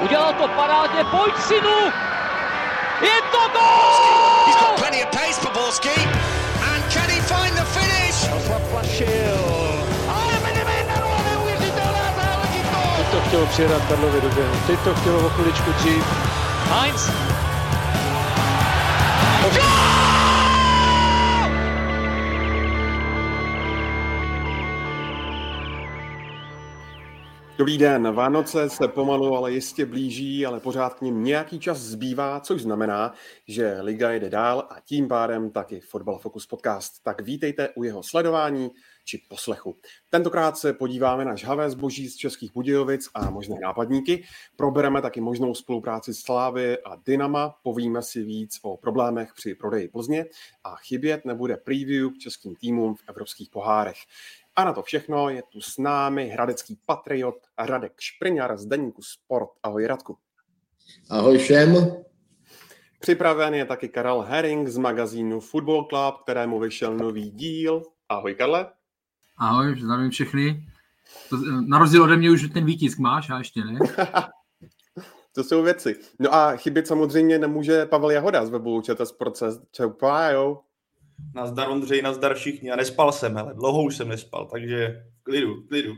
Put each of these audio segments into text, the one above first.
Udělal to parádně, pojď synu! Je to gol! He's got plenty of pace for Borski. And can he find the finish? Zaplašil. Ale Benevenero, neuvěřitelná záležitost! Teď to chtělo přijedat Karlovi do běhu. Teď to chtělo o chviličku dřív. Heinz. Dobrý den, Vánoce se pomalu, ale jistě blíží, ale pořád k ním nějaký čas zbývá, což znamená, že Liga jde dál a tím pádem taky Fotbal Focus podcast. Tak vítejte u jeho sledování či poslechu. Tentokrát se podíváme na žhavé zboží z Českých Budějovic a možné nápadníky. Probereme taky možnou spolupráci Slávy a Dynama, povíme si víc o problémech při prodeji Plzně a chybět nebude preview k českým týmům v evropských pohárech. A na to všechno je tu s námi hradecký patriot Radek Špriňar z Deníku Sport. Ahoj Radku. Ahoj všem. Připraven je taky Karel Herring z magazínu Football Club, kterému vyšel nový díl. Ahoj Karle. Ahoj, zdravím všechny. To, na rozdíl ode mě už ten výtisk máš a ještě ne? to jsou věci. No a chybět samozřejmě nemůže Pavel Jahoda z webu ČT Sport. Čau. Nazdar Ondřej, nazdar všichni. A nespal jsem, hele, dlouho už jsem nespal, takže klidu, klidu.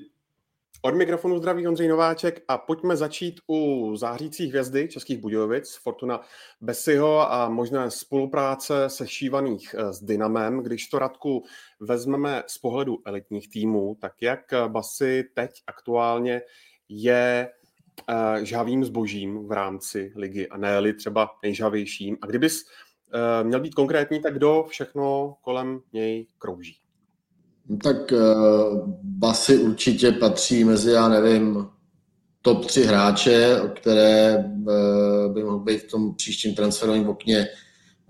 Od mikrofonu zdraví Ondřej Nováček a pojďme začít u zářících hvězdy Českých Budějovic, Fortuna Besiho a možné spolupráce se šívaných eh, s Dynamem. Když to Radku vezmeme z pohledu elitních týmů, tak jak Basy teď aktuálně je uh, žhavým zbožím v rámci ligy a ne třeba nejžavějším. A kdybys měl být konkrétní, tak kdo všechno kolem něj krouží? Tak uh, Basy určitě patří mezi, já nevím, top tři hráče, které uh, by mohl být v tom příštím transferovém okně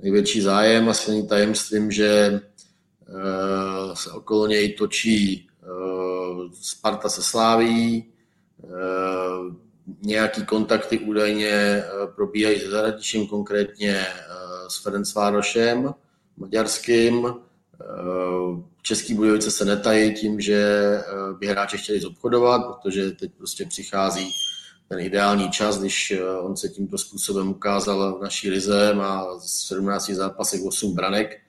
největší zájem. Asi není tajemstvím, že se okolo něj točí Sparta se Sláví, nějaký kontakty údajně probíhají se zahraničím, konkrétně s Ferencvárošem maďarským. Český Budějovice se netají tím, že eh, by hráče chtěli zobchodovat, protože teď prostě přichází ten ideální čas, když eh, on se tímto způsobem ukázal v naší lize, má 17 zápasech 8 branek.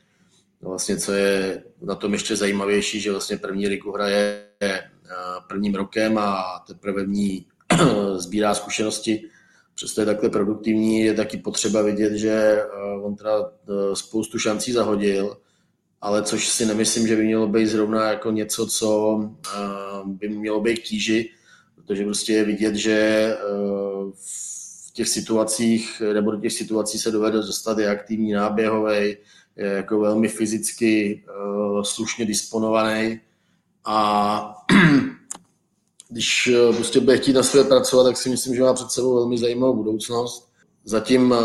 No vlastně, co je na tom ještě zajímavější, že vlastně první ligu hraje eh, prvním rokem a teprve v ní sbírá zkušenosti. Přesto je takhle produktivní, je taky potřeba vidět, že on teda spoustu šancí zahodil, ale což si nemyslím, že by mělo být zrovna jako něco, co by mělo být kýži, protože prostě je vidět, že v těch situacích, nebo do těch situací se dovede dostat, je aktivní náběhový, je jako velmi fyzicky slušně disponovaný a když prostě bude chtít na své pracovat, tak si myslím, že má před sebou velmi zajímavou budoucnost. Zatím,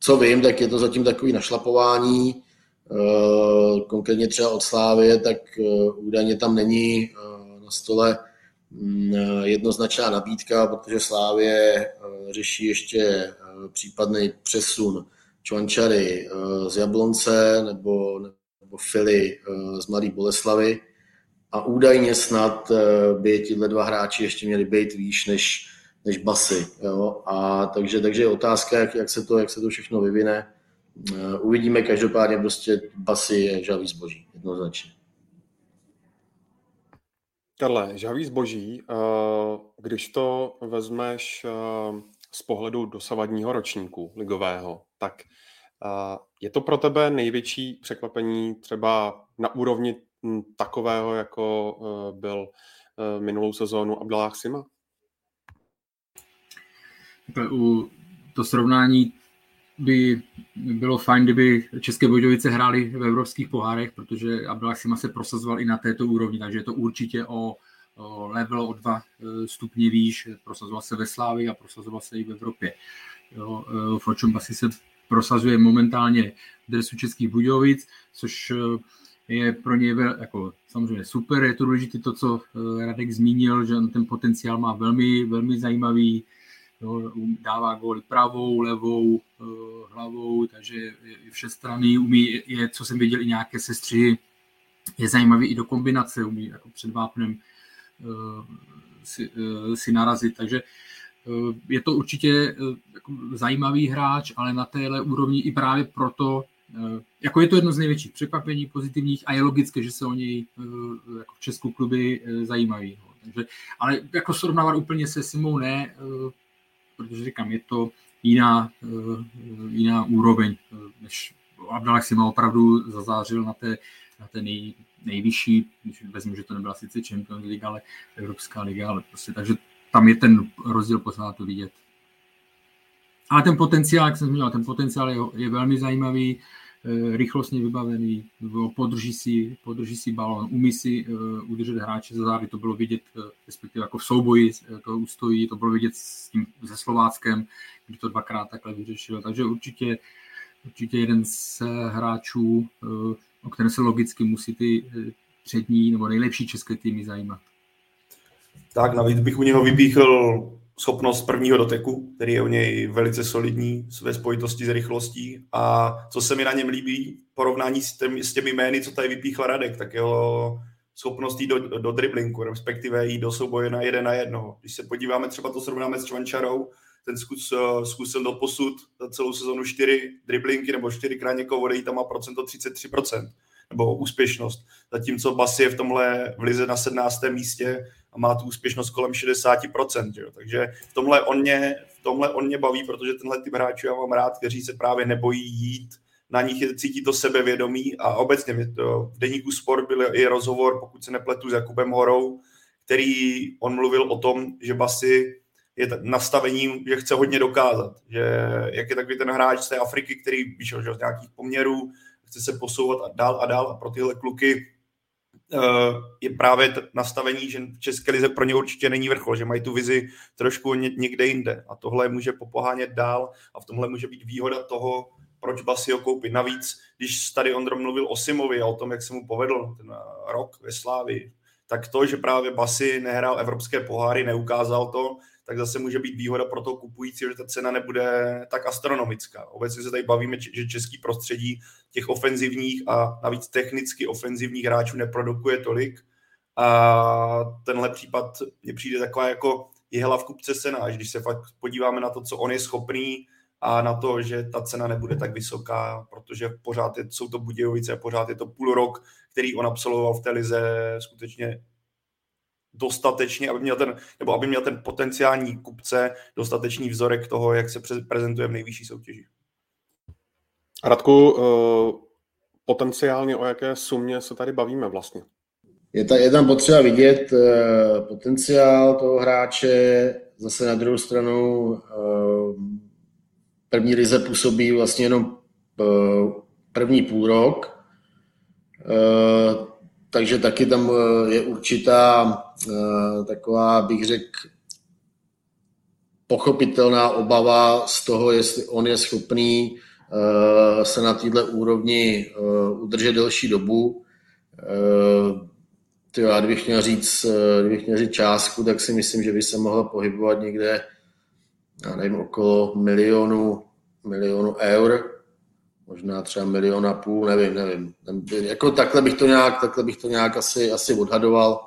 co vím, tak je to zatím takový našlapování, Eh, konkrétně třeba od Slávy, tak eh, údajně tam není eh, na stole mm, jednoznačná nabídka, protože Slávě řeší ještě případný přesun Čvančary z Jablonce nebo, nebo Fili z Mladé Boleslavy. A údajně snad by tyhle dva hráči ještě měli být výš než, než basy. Jo? A takže, takže je otázka, jak, jak, se to, jak se to všechno vyvine. Eh, uvidíme, každopádně prostě basy je žavý zboží, jednoznačně. Karle, žavý zboží, eh, když to vezmeš eh, z pohledu dosavadního ročníku ligového, tak je to pro tebe největší překvapení třeba na úrovni takového, jako byl minulou sezónu Abdallah Sima? U to srovnání by bylo fajn, kdyby České Budějovice hrály v evropských pohárech, protože Abdullah Sima se prosazoval i na této úrovni, takže je to určitě o, level o dva e, stupně výš, prosazoval se ve Slávi a prosazoval se i v Evropě. Jo, Bassi se prosazuje momentálně v dresu Českých Budějovic, což je pro ně jako, samozřejmě super, je to důležité to, co Radek zmínil, že ten potenciál má velmi, velmi zajímavý, Jo, dává góly pravou, levou, eh, hlavou, takže je všestranný, umí, je, co jsem viděl, i nějaké sestři, je zajímavý i do kombinace, umí jako před vápnem uh, si, si narazit, takže je to určitě jako zajímavý hráč, ale na téhle úrovni i právě proto, jako je to jedno z největších překvapení pozitivních a je logické, že se o něj jako v Česku kluby zajímají. No. Takže, ale jako srovnávat úplně se Simou ne, protože říkám, je to jiná, jiná úroveň, než Abdallah Sima opravdu zazářil na té, na té nej, nejvyšší, když vezmu, že to nebyla sice Champions League, ale Evropská liga, ale prostě, takže tam je ten rozdíl pořád vidět. Ale ten potenciál, jak jsem zmínil, ten potenciál je, je velmi zajímavý, eh, rychlostně vybavený, podrží si, podrží si balon, umí si uh, udržet hráče za zády, to bylo vidět, uh, respektive jako v souboji to ustojí, to bylo vidět s tím, se Slováckem, kdy to dvakrát takhle vyřešil, takže určitě, určitě jeden z hráčů, o kterém se logicky musí ty přední nebo nejlepší české týmy zajímat. Tak navíc bych u něho vypíchl schopnost prvního doteku, který je u něj velice solidní ve spojitosti s rychlostí a co se mi na něm líbí, porovnání s, těmi, s těmi jmény, co tady vypíchl Radek, tak jeho schopnost jít do, do driblinku, respektive jít do souboje na jeden na jednoho. Když se podíváme, třeba to srovnáme s Čvančarou, ten zkus, zkusil do posud za celou sezonu čtyři driblinky nebo čtyřikrát někoho odejít, tam má procento 33% nebo úspěšnost. Zatímco Basi je v tomhle v lize na 17. místě a má tu úspěšnost kolem 60%. Že jo? Takže v tomhle, on mě, v tomhle on mě baví, protože tenhle typ hráčů já mám rád, kteří se právě nebojí jít na nich je, cítí to sebevědomí a obecně to, v deníku Sport byl i rozhovor, pokud se nepletu, s Jakubem Horou, který on mluvil o tom, že Basi je nastavením, že chce hodně dokázat, že jak je takový ten hráč z té Afriky, který vyšel z nějakých poměrů, chce se posouvat a dál a dál a pro tyhle kluky uh, je právě nastavení, že v České lize pro ně určitě není vrchol, že mají tu vizi trošku někde jinde a tohle může popohánět dál a v tomhle může být výhoda toho, proč Basio koupit. Navíc, když tady Ondro mluvil o Simovi a o tom, jak se mu povedl ten rok ve Slávi, tak to, že právě Basy nehrál evropské poháry, neukázal to, tak zase může být výhoda pro toho kupujícího, že ta cena nebude tak astronomická. Obecně se tady bavíme, že český prostředí těch ofenzivních a navíc technicky ofenzivních hráčů neprodukuje tolik. A tenhle případ mně přijde taková jako jehla v kupce cena, až když se fakt podíváme na to, co on je schopný a na to, že ta cena nebude tak vysoká, protože pořád je, jsou to Budějovice, pořád je to půl rok, který on absolvoval v té lize skutečně dostatečně, aby měl ten, nebo aby měl ten potenciální kupce dostatečný vzorek toho, jak se prezentuje v nejvyšší soutěži. Radku, uh, potenciálně o jaké sumě se tady bavíme vlastně? Je, ta, je tam potřeba vidět uh, potenciál toho hráče, zase na druhou stranu uh, první lize působí vlastně jenom první půl rok, takže taky tam eh, je určitá eh, taková, bych řekl, pochopitelná obava z toho, jestli on je schopný eh, se na této úrovni udržet delší dobu. Tyjo, já kdybych měl říct, kdybych měl říct částku, tak si myslím, že by se mohlo pohybovat někde, já nevím, okolo milionu, milionu eur možná třeba milion a půl, nevím, nevím. Jako takhle bych to nějak, takhle bych to nějak asi, asi odhadoval.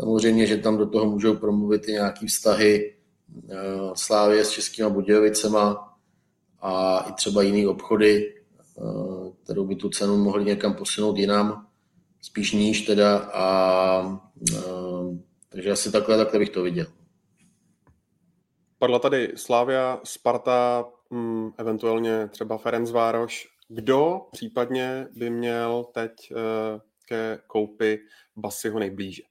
Samozřejmě, že tam do toho můžou promluvit i nějaký vztahy uh, Slávě s Českýma Budějovicema a i třeba jiný obchody, uh, kterou by tu cenu mohli někam posunout jinam, spíš níž teda a uh, takže asi takhle, takhle bych to viděl. Padla tady Slávia, Sparta, mm, eventuálně třeba Ferencvároš. Kdo případně by měl teď ke koupi Basiho nejblíže?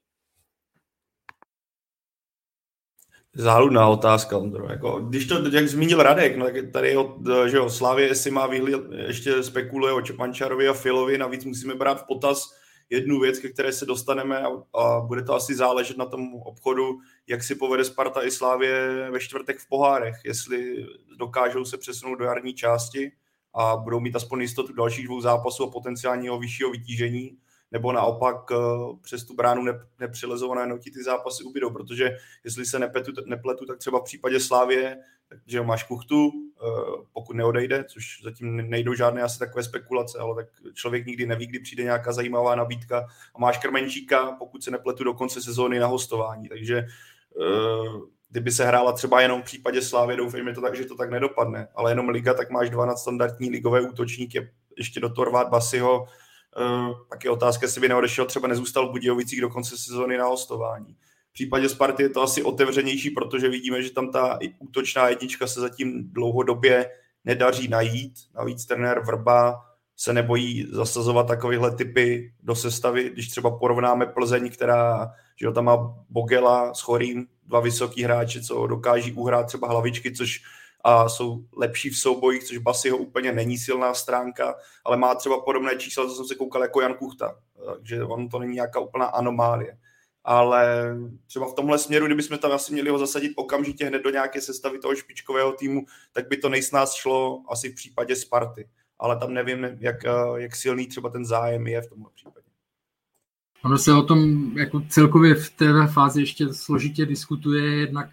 Záludná otázka, Ondro. Jako, když to, jak zmínil Radek, no, tak tady od, že jo, Slávě, jestli má výhled, ještě spekuluje o Čepančarovi a Filovi, navíc musíme brát v potaz jednu věc, ke které se dostaneme a, a bude to asi záležet na tom obchodu, jak si povede Sparta i Slávě ve čtvrtek v pohárech, jestli dokážou se přesunout do jarní části, a budou mít aspoň jistotu dalších dvou zápasů a potenciálního vyššího vytížení, nebo naopak eh, přes tu bránu nepřilezované notí ty zápasy ubydou, protože jestli se nepletu, nepletu, tak třeba v případě Slávě, že máš kuchtu, eh, pokud neodejde, což zatím nejdou žádné asi takové spekulace, ale tak člověk nikdy neví, kdy přijde nějaká zajímavá nabídka a máš Krmenčíka, pokud se nepletu do konce sezóny na hostování, takže eh, kdyby se hrála třeba jenom v případě Slávy, doufejme to tak, že to tak nedopadne, ale jenom liga, tak máš dva nadstandardní ligové útočníky, ještě do toho Basiho, uh, tak je otázka, jestli by neodešel, třeba nezůstal v Budějovicích do konce sezóny na hostování. V případě Sparty je to asi otevřenější, protože vidíme, že tam ta útočná jednička se zatím dlouhodobě nedaří najít. Navíc trenér Vrba se nebojí zasazovat takovéhle typy do sestavy, když třeba porovnáme Plzeň, která že jo, tam má Bogela s Chorým, dva vysoký hráči, co dokáží uhrát třeba hlavičky, což a jsou lepší v soubojích, což Basiho úplně není silná stránka, ale má třeba podobné čísla, co jsem se koukal jako Jan Kuchta, takže on to není nějaká úplná anomálie. Ale třeba v tomhle směru, kdybychom tam asi měli ho zasadit okamžitě hned do nějaké sestavy toho špičkového týmu, tak by to nejsnáz šlo asi v případě Sparty. Ale tam nevím, jak, jak silný třeba ten zájem je v tomhle případě. Ono se o tom jako celkově v té fázi ještě složitě diskutuje, jednak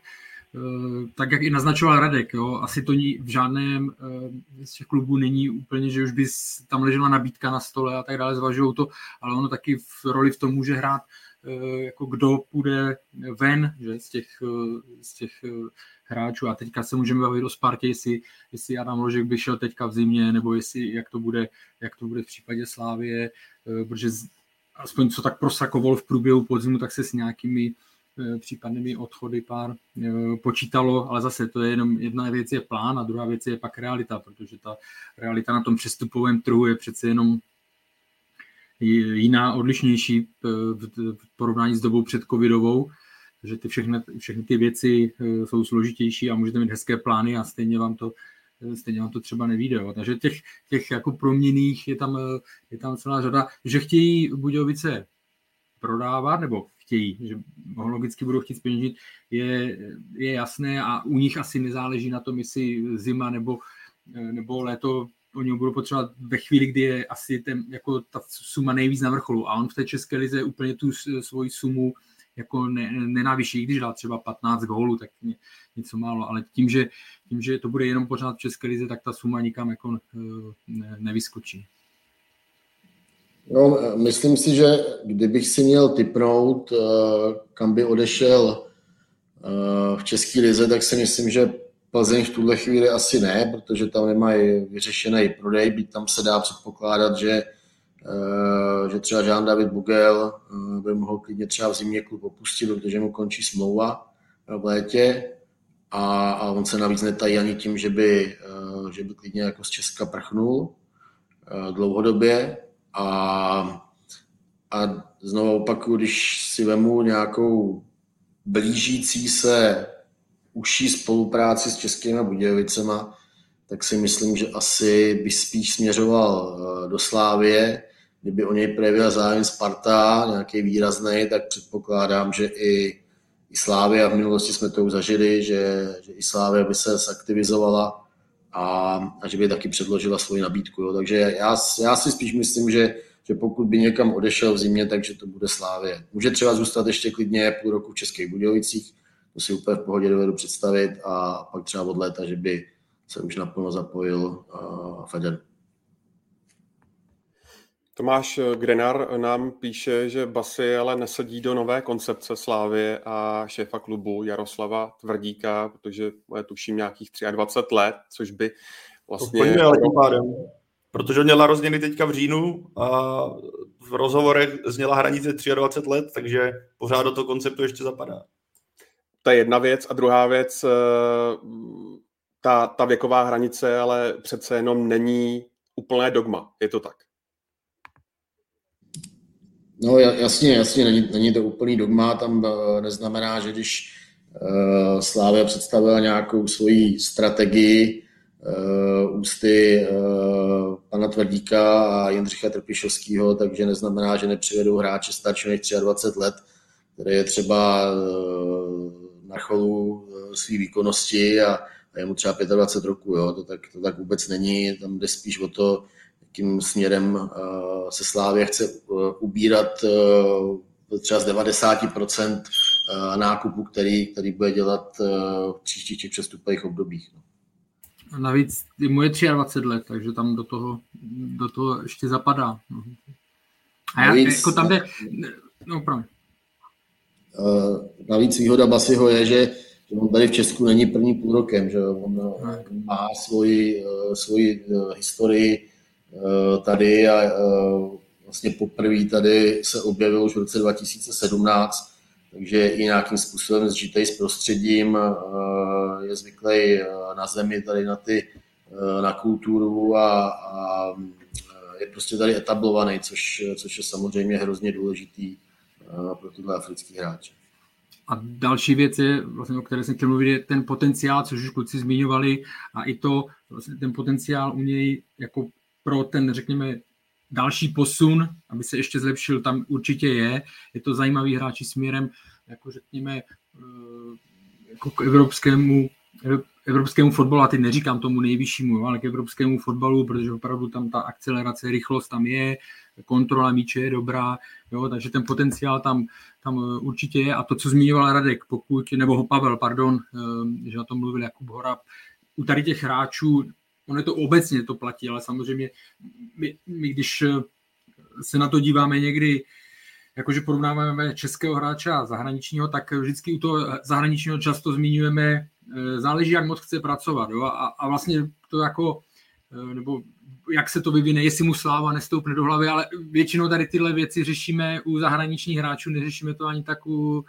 tak jak i naznačoval Radek, jo, asi to ní, v žádném eh, z těch klubů není úplně, že už by tam ležela nabídka na stole a tak dále, zvažují to, ale ono taky v roli v tom může hrát, eh, jako kdo půjde ven že, z těch, z těch hráčů. A teďka se můžeme bavit o Spartě, jestli, jestli Adam Ložek by šel teďka v zimě, nebo jestli, jak to bude, jak to bude v případě Slávie, protože aspoň co tak prosakoval v průběhu podzimu, tak se s nějakými Eh, případnými odchody pár eh, počítalo, ale zase to je jenom jedna věc je plán a druhá věc je pak realita, protože ta realita na tom přestupovém trhu je přece jenom jiná, odlišnější eh, v porovnání s dobou před covidovou, že ty všechny, všechny ty věci jsou složitější a můžete mít hezké plány a stejně vám to stejně vám to třeba nevíde. Jo. Takže těch, těch jako proměných je tam, je tam celá řada, že chtějí Budějovice prodávat, nebo chtějí, že logicky budou chtít zpeněžit, je, je jasné a u nich asi nezáleží na tom, jestli zima nebo, nebo léto oni budou potřebovat ve chvíli, kdy je asi ten, jako ta suma nejvíc na vrcholu. A on v té České lize úplně tu svoji sumu jako ne, nenávyší, když dá třeba 15 gólů, tak ně, něco málo, ale tím že, tím, že to bude jenom pořád v České lize, tak ta suma nikam jako eh, ne, nevyskočí. No, myslím si, že kdybych si měl typnout, eh, kam by odešel eh, v České lize, tak si myslím, že Plzeň v tuhle chvíli asi ne, protože tam nemají vyřešený prodej, byť tam se dá předpokládat, že, eh, že třeba Jean David Bugel by mohl klidně třeba v zimě klub opustit, protože mu končí smlouva v létě. A, a on se navíc netají ani tím, že by, že by klidně jako z Česka prchnul dlouhodobě, a, a znovu opakuju, když si vemu nějakou blížící se užší spolupráci s Českými Budějovicema, tak si myslím, že asi by spíš směřoval eh, do Slávie. Kdyby o něj projevila zájem Sparta, nějaký výrazný, tak předpokládám, že i, i Slávia, v minulosti jsme to už zažili, že, že i Slávia by se zaktivizovala a, a že by taky předložila svoji nabídku. Jo. Takže já, já si spíš myslím, že, že pokud by někam odešel v zimě, takže to bude Slávě. Může třeba zůstat ještě klidně půl roku v Českých Budějovicích, to si úplně v pohodě dovedu představit a pak třeba od léta, že by se už naplno zapojil uh, Feder. Tomáš Grenar nám píše, že Basy ale nesedí do nové koncepce Slávy a šéfa klubu Jaroslava Tvrdíka, protože je tuším nějakých 23 let, což by vlastně... Pojďme, ale tím pádem. Protože on měl narozněný teďka v říjnu a v rozhovorech zněla hranice 23 let, takže pořád do toho konceptu ještě zapadá. To je jedna věc. A druhá věc, eh, ta, ta věková hranice ale přece jenom není úplné dogma. Je to tak? No jasně, jasně, není, není to úplný dogma, tam eh, neznamená, že když uh, Slávia představila nějakou svoji strategii uh, ústy uh, pana Tvrdíka a Jindřicha Trpišovského, takže neznamená, že nepřivedou hráče starší než 23 let, který je třeba uh, na cholu své výkonnosti a, a je mu třeba 25 roku, jo, to tak, to tak vůbec není, tam jde spíš o to, jakým směrem eh, se Slávě chce eh, ubírat eh, třeba z 90% nákupu, který, který bude dělat v příštích těch přestupových obdobích. No. A navíc mu je 23 let, takže tam do toho, do toho ještě zapadá. No. A já, navíc, jako tam jde, no, Navíc výhoda Basiho je, že že on tady v Česku není první půl rokem, že on má svoji, svoji historii tady a vlastně poprvé tady se objevil už v roce 2017, takže i nějakým způsobem zžitej s prostředím, je zvyklý na zemi, tady na ty, na kulturu a, a je prostě tady etablovaný, což, což je samozřejmě hrozně důležitý pro tyhle africký hráče. A další věc je, vlastně, o které jsem chtěl mluvit, je ten potenciál, což už kluci zmiňovali, a i to, vlastně ten potenciál u něj jako pro ten, řekněme, další posun, aby se ještě zlepšil, tam určitě je. Je to zajímavý hráči směrem, jako řekněme, eh, jako k evropskému, evropskému fotbalu, a teď neříkám tomu nejvyššímu, ale k evropskému fotbalu, protože opravdu tam ta akcelerace, rychlost tam je, kontrola míče je dobrá, jo, takže ten potenciál tam, tam eh, určitě je. A to, co zmiňoval Radek, pokud, nebo Pavel, pardon, eh, že na tom mluvil Jakub Hora, u tady těch hráčů ono je to obecně to platí, ale samozřejmě my, my když eh, se na to díváme někdy, jakože porovnáváme českého hráče a zahraničního, tak vždycky u toho zahraničního často zmiňujeme, eh, záleží, jak moc chce pracovat. Jo? A, a vlastně to jako, eh, nebo jak se to vyvine, jestli mu sláva nestoupne do hlavy, ale většinou tady tyhle věci řešíme u zahraničních hráčů, neřešíme to ani tak u,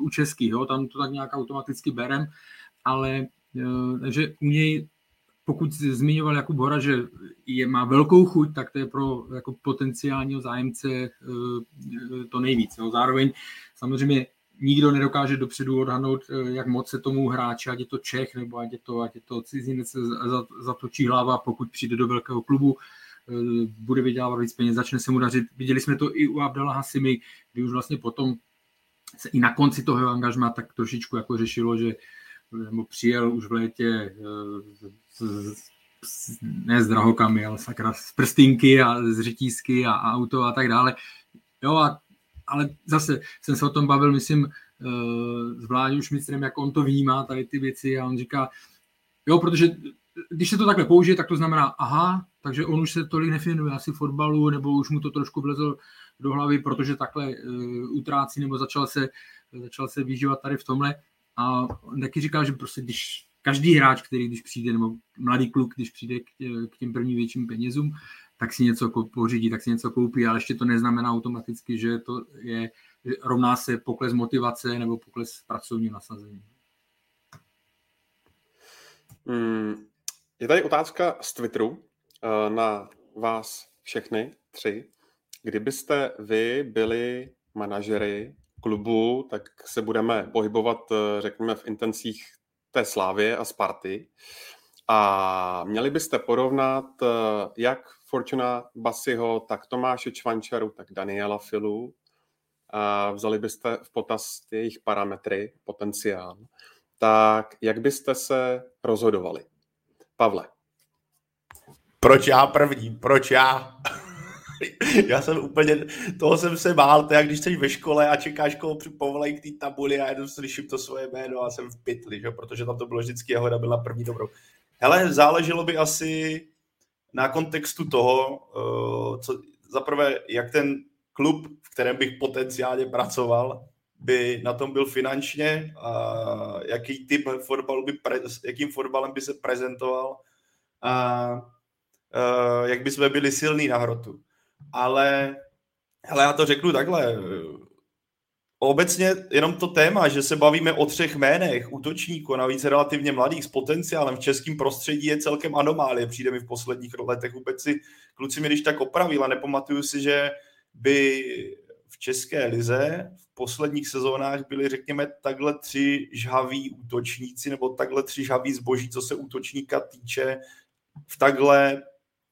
u českých, jo? tam to tak nějak automaticky berem, ale takže u něj pokud zmiňoval Jakub Hora, že je, má velkou chuť, tak to je pro jako potenciálního zájemce eh, to nejvíc. No. Zároveň samozřejmě nikdo nedokáže dopředu odhadnout, eh, jak moc se tomu hráči, ať je to Čech nebo ať je to, ať je to cizinec, zatočí hlava, pokud přijde do velkého klubu, eh, bude vydělávat víc peněz, začne se mu dařit. Viděli jsme to i u Abdala Hasimi, kdy už vlastně potom se i na konci toho angažma tak trošičku jako řešilo, že nebo přijel už v létě s, s, ne s drahokami, ale sakra z prstinky a z řetízky a, a auto a tak dále. Jo, a, ale zase jsem se o tom bavil, myslím, uh, s Vláďou Šmistrem, jak on to vnímá, tady ty věci a on říká, jo, protože když se to takhle použije, tak to znamená, aha, takže on už se tolik nefinuje asi fotbalu, nebo už mu to trošku vlezlo do hlavy, protože takhle uh, utrácí, nebo začal se, začal se vyžívat tady v tomhle. A on taky říká, že prostě když každý hráč, který když přijde, nebo mladý kluk, když přijde k, těm prvním větším penězům, tak si něco pořídí, tak si něco koupí, ale ještě to neznamená automaticky, že to je, rovná se pokles motivace nebo pokles pracovního nasazení. Hmm, je tady otázka z Twitteru eh, na vás všechny tři. Kdybyste vy byli manažery klubu, tak se budeme pohybovat, eh, řekněme, v intencích té Slávě a Sparty. A měli byste porovnat eh, jak Fortuna Basiho, tak Tomáše Čvančaru, tak Daniela Filu. A vzali byste v potaz jejich parametry, potenciál. Tak jak byste se rozhodovali? Pavle. Proč já první? Proč já? já jsem úplně, toho jsem se bál, to jak když jsi ve škole a čekáš, koho povolají k té tabuli a jenom slyším to svoje jméno a jsem v pytli, že? protože tam to bylo vždycky Jahoda byla první dobrou. Hele, záleželo by asi na kontextu toho, uh, co, zaprvé, jak ten klub, v kterém bych potenciálně pracoval, by na tom byl finančně, a jaký typ fotbalu by, pre, jakým fotbalem by se prezentoval a uh, jak by jsme byli silní na hrotu ale hele, já to řeknu takhle. Obecně jenom to téma, že se bavíme o třech jménech útočníků, navíc relativně mladých s potenciálem v českém prostředí je celkem anomálie. Přijde mi v posledních letech vůbec si kluci mi když tak opravil a nepamatuju si, že by v České lize v posledních sezónách byli, řekněme, takhle tři žhaví útočníci nebo takhle tři žhaví zboží, co se útočníka týče v takhle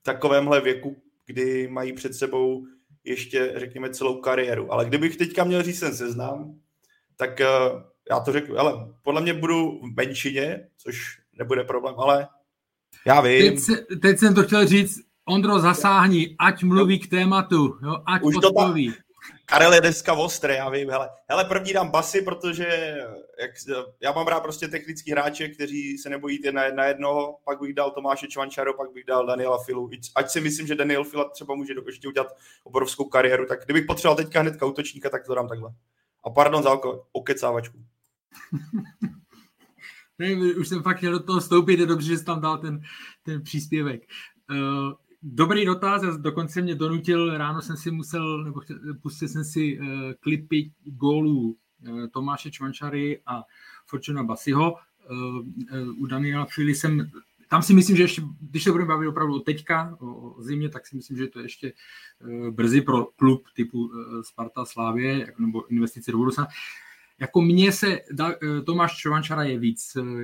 takovémhle věku kdy mají před sebou ještě, řekněme, celou kariéru. Ale kdybych teďka měl říct ten seznam, tak uh, já to řeknu, ale podle mě budu v menšině, což nebude problém, ale já vím. Teď, se, teď jsem to chtěl říct, Ondro, zasáhni, ať mluví k tématu, jo, ať Už odpoví. To ta, Karel je dneska ostrý, já vím, hele. Hele, první dám basy, protože jak, já mám rád prostě technický hráče, kteří se nebojí jít jedna jedna jednoho, pak bych dal Tomáše Čvančaro, pak bych dal Daniela Filu. Ať si myslím, že Daniel Fila třeba může ještě udělat obrovskou kariéru, tak kdybych potřeboval teďka hned útočníka, tak to dám takhle. A pardon za okecávačku. Už jsem fakt chtěl do toho vstoupit, je dobře, že jsi tam dal ten, ten příspěvek. Uh, dobrý dotaz, dokonce mě donutil, ráno jsem si musel, nebo pustil jsem si uh, klipy gólů uh, Tomáše Čvančary a Fortuna Basiho. Uh, uh, u Daniela Fili jsem tam si myslím, že ještě, když se budeme bavit opravdu o teďka, o, zimě, tak si myslím, že to je ještě uh, brzy pro klub typu uh, Sparta Slávě nebo investice do budoucna. Jako mně se, da, uh, Tomáš Čovančara je víc, uh,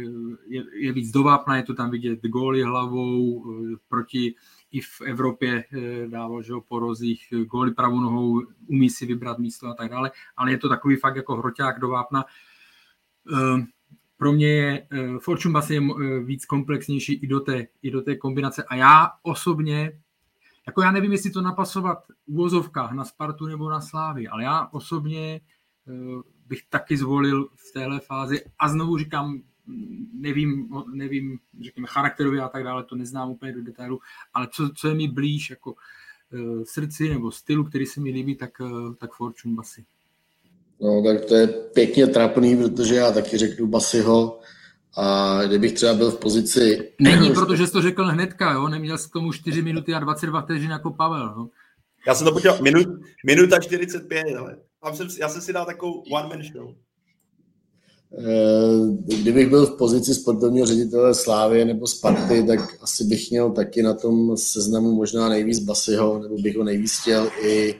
je, je víc dovápna, je to tam vidět góly hlavou uh, proti i v Evropě dával že po rozích góly pravou nohou, umí si vybrat místo a tak dále, ale je to takový fakt jako hroťák do vápna. Pro mě je uh, Fortune Bass je víc komplexnější i do, té, i do té kombinace. A já osobně, jako já nevím, jestli to napasovat v uvozovkách na Spartu nebo na Slávy, ale já osobně bych taky zvolil v téhle fázi. A znovu říkám, nevím, nevím, řekněme, charakterově a tak dále, to neznám úplně do detailu, ale co, co je mi blíž jako uh, srdci nebo stylu, který se mi líbí, tak, uh, tak Fortune Basy. No, tak to je pěkně trapný, protože já taky řeknu Basiho. A kdybych třeba byl v pozici... Není, protože jsi to řekl hnedka, jo? Neměl jsi k tomu 4 minuty a 22 vteřin jako Pavel, no. Já jsem to počítal, minut, minuta 45, ale já jsem, já jsem si dal takovou one-man show. Eh, kdybych byl v pozici sportovního ředitele Slávy nebo Sparty, tak asi bych měl taky na tom seznamu možná nejvíc Basiho, nebo bych ho nejvíc chtěl i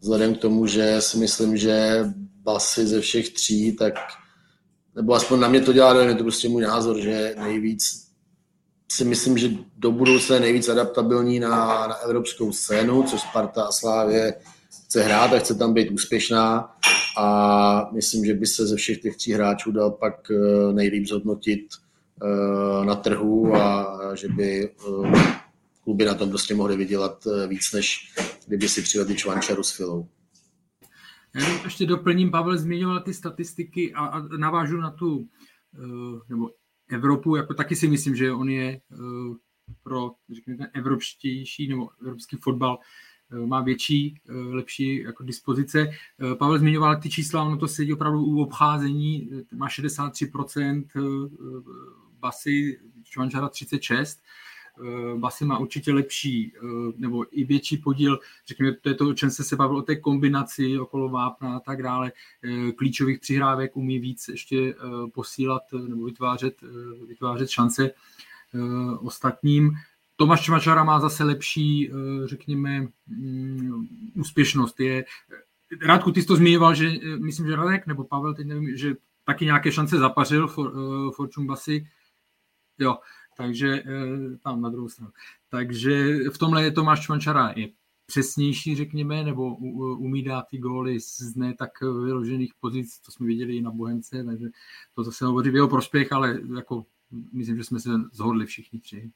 vzhledem k tomu, že si myslím, že basy ze všech tří, tak nebo aspoň na mě to dělá je to prostě můj názor, že nejvíc si myslím, že do budoucna je nejvíc adaptabilní na, na evropskou scénu, což Sparta a Slávě chce hrát a chce tam být úspěšná. A myslím, že by se ze všech těch tří hráčů dal pak eh, nejlíp zhodnotit eh, na trhu a že by eh, kluby na tom prostě mohly vydělat víc, než kdyby si přivedli Čvančaru s Filou. Já ještě doplním, Pavel zmiňoval ty statistiky a, a navážu na tu nebo Evropu, jako taky si myslím, že on je pro řekněme, evropštější nebo evropský fotbal má větší, uh, lepší jako dispozice. Uh, Pavel zmiňoval ty čísla, ono to sedí opravdu u obcházení, má 63% uh, basy, Čvančara 36%, Eh, Basy má určitě lepší eh, nebo i větší podíl, řekněme, to je to, o čem se se bavil, o té kombinaci okolo vápna a tak dále, eh, klíčových přihrávek umí víc ještě posílat nebo vytvářet, vytvářet šance ostatním. Tomáš Čmačara má zase lepší, řekněme, mm, úspěšnost. Je, Rádku, ty jsi to zmiňoval, že myslím, že Radek nebo Pavel, teď nevím, že taky nějaké šance zapařil for, Fortune Basy. Jo, takže eh, tam na druhou stranu. Takže v tomhle je Tomáš Čvančara je přesnější, řekněme, nebo umí dát ty góly z ne tak vyložených pozic, to jsme viděli i na Bohemce, takže to zase hovoří v jeho prospěch, ale jako myslím, že jsme se zhodli všichni tři.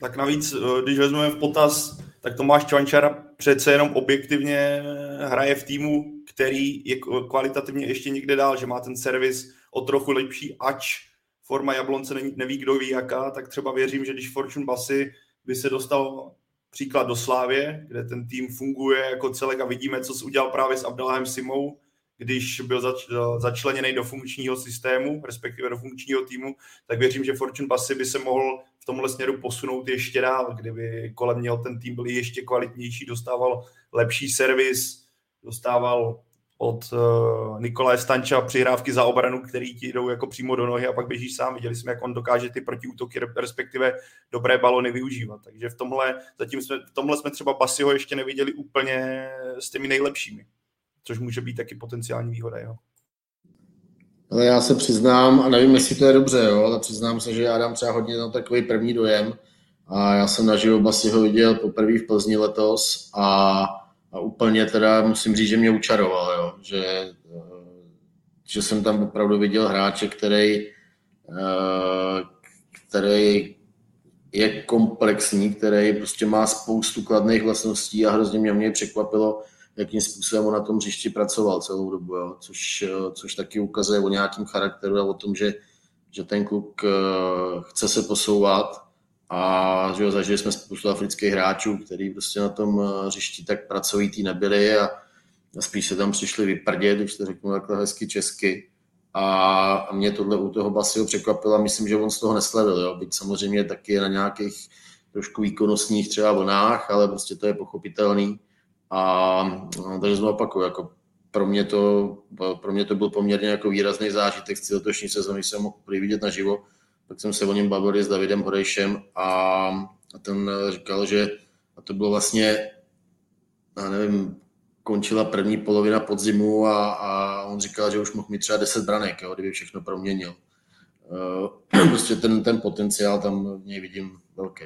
Tak navíc, eh, když vezmeme v potaz, tak Tomáš Čvančara přece jenom objektivně hraje v týmu, který je kvalitativně ještě někde dál, že má ten servis o trochu lepší, ač forma Jablonce neví, neví kdo ví jaká, tak třeba věřím, že když Fortune Basy by se dostal příklad do Slávě, kde ten tým funguje jako celek a vidíme, co se udělal právě s Abdelahem Simou, když byl zač, začleněný do funkčního systému, respektive do funkčního týmu, tak věřím, že Fortune Basy by se mohl v tomhle směru posunout ještě dál, kdyby kolem něho ten tým byl ještě kvalitnější, dostával lepší servis, dostával od uh, Nikolaje Stanča přihrávky za obranu, který ti jdou jako přímo do nohy a pak běžíš sám. Viděli jsme, jak on dokáže ty protiútoky, respektive dobré balony využívat. Takže v tomhle, zatím jsme, v tomhle jsme třeba Basiho ještě neviděli úplně s těmi nejlepšími, což může být taky potenciální výhoda. Jo. Ale já se přiznám, a nevím, jestli to je dobře, jo, ale přiznám se, že já dám třeba hodně na takový první dojem. A já jsem naživo Basiho viděl poprvé v Plzni letos a a úplně teda musím říct, že mě učaroval, jo. Že, eh, že jsem tam opravdu viděl hráče, který, eh, který je komplexní, který prostě má spoustu kladných vlastností a hrozně mě, mě překvapilo, jakým způsobem on na tom hřišti pracoval celou dobu, jo. Což, eh, což taky ukazuje o nějakém charakteru a o tom, že, že ten kluk chce se posouvat a že jo, zažili jsme spoustu afrických hráčů, kteří prostě na tom eh, hřišti tak pracovitý nebyli a spíš se tam přišli vyprdět, když to řeknu takhle hezky česky. A mě tohle u toho Basio překvapilo a myslím, že on z toho neslevil, jo? byť samozřejmě taky na nějakých trošku výkonnostních třeba vlnách, ale prostě to je pochopitelný. A no, takže znovu opakuju, jako pro mě, to, pro mě to byl poměrně jako výrazný zážitek z letošní sezóny, jsem mohl vidět naživo. Tak jsem se o něm bavil s Davidem Horejšem a, a ten říkal, že a to bylo vlastně, já nevím, končila první polovina podzimu a, a on říkal, že už mohl mít třeba 10 branek, jo, kdyby všechno proměnil. Uh, prostě ten, ten potenciál tam v něj vidím velký.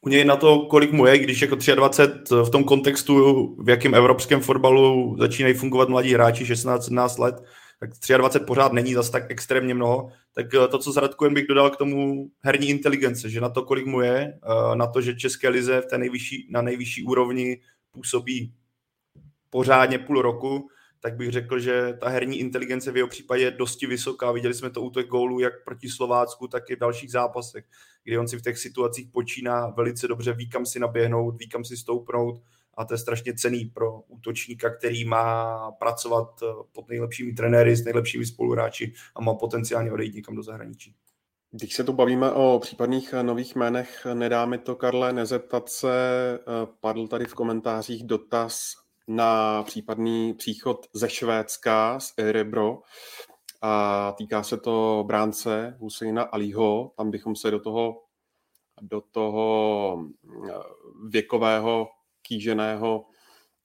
U něj na to, kolik mu je, když jako 23 v tom kontextu, v jakém evropském fotbalu začínají fungovat mladí hráči 16-17 let, tak 23 pořád není zase tak extrémně mnoho. Tak eh, to, co s Radkujem bych dodal k tomu herní inteligence, že na to, kolik mu je, eh, na to, že České lize v té nejvyšší, na nejvyšší úrovni působí pořádně půl roku, tak bych řekl, že ta herní inteligence v jeho případě je dosti vysoká. Viděli jsme to u těch gólů jak proti Slovácku, tak i v dalších zápasech, kdy on si v těch situacích počíná velice dobře, ví kam si naběhnout, ví kam si stoupnout a to je strašně cený pro útočníka, který má pracovat eh, pod nejlepšími trenéry, s nejlepšími spoluhráči a má potenciálně odejít někam do zahraničí. Když se tu bavíme o případných eh, nových jménech, nedá mi to, Karle, nezeptat se, eh, padl tady v komentářích dotaz na případný příchod ze Švédska, z Erebro, a týká se to bránce Husejna Alího, tam bychom se do toho, do toho věkového kýženého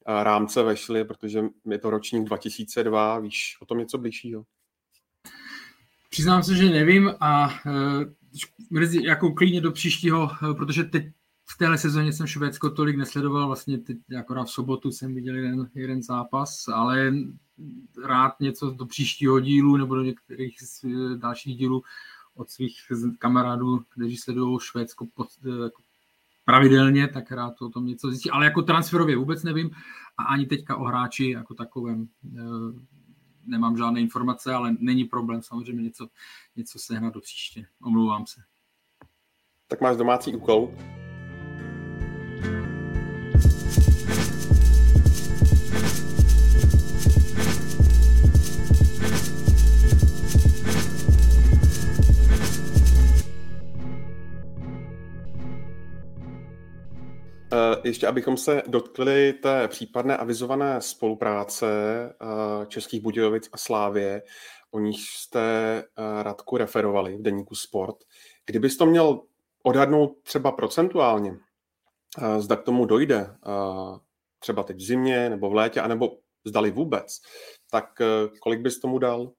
eh, rámce vešli, protože je to ročník 2002, víš o tom něco blížšího? Přiznám se, že nevím a e, jako klidně do příštího, eh, protože teď v téhle sezóně jsem Švédsko tolik nesledoval, vlastně teď akorát v sobotu jsem viděl jeden, jeden zápas, ale rád něco do příštího dílu nebo do některých dalších dílů od svých kamarádů, kteří sledují Švédsko pod, jako pravidelně, tak rád o tom něco zjistí. Ale jako transferově vůbec nevím a ani teďka o hráči jako takovém e, nemám žádné informace, ale není problém samozřejmě něco, něco sehnat do příště. Omlouvám se. Tak máš domácí úkol. Ještě abychom se dotkli té případné avizované spolupráce eh, Českých Budějovic a Slávě, o nich jste eh, Radku referovali v deníku Sport. Kdybys to měl odhadnout třeba procentuálně, zda k tomu dojde, třeba teď v zimě nebo v létě, anebo zdali vůbec, tak kolik bys tomu dal?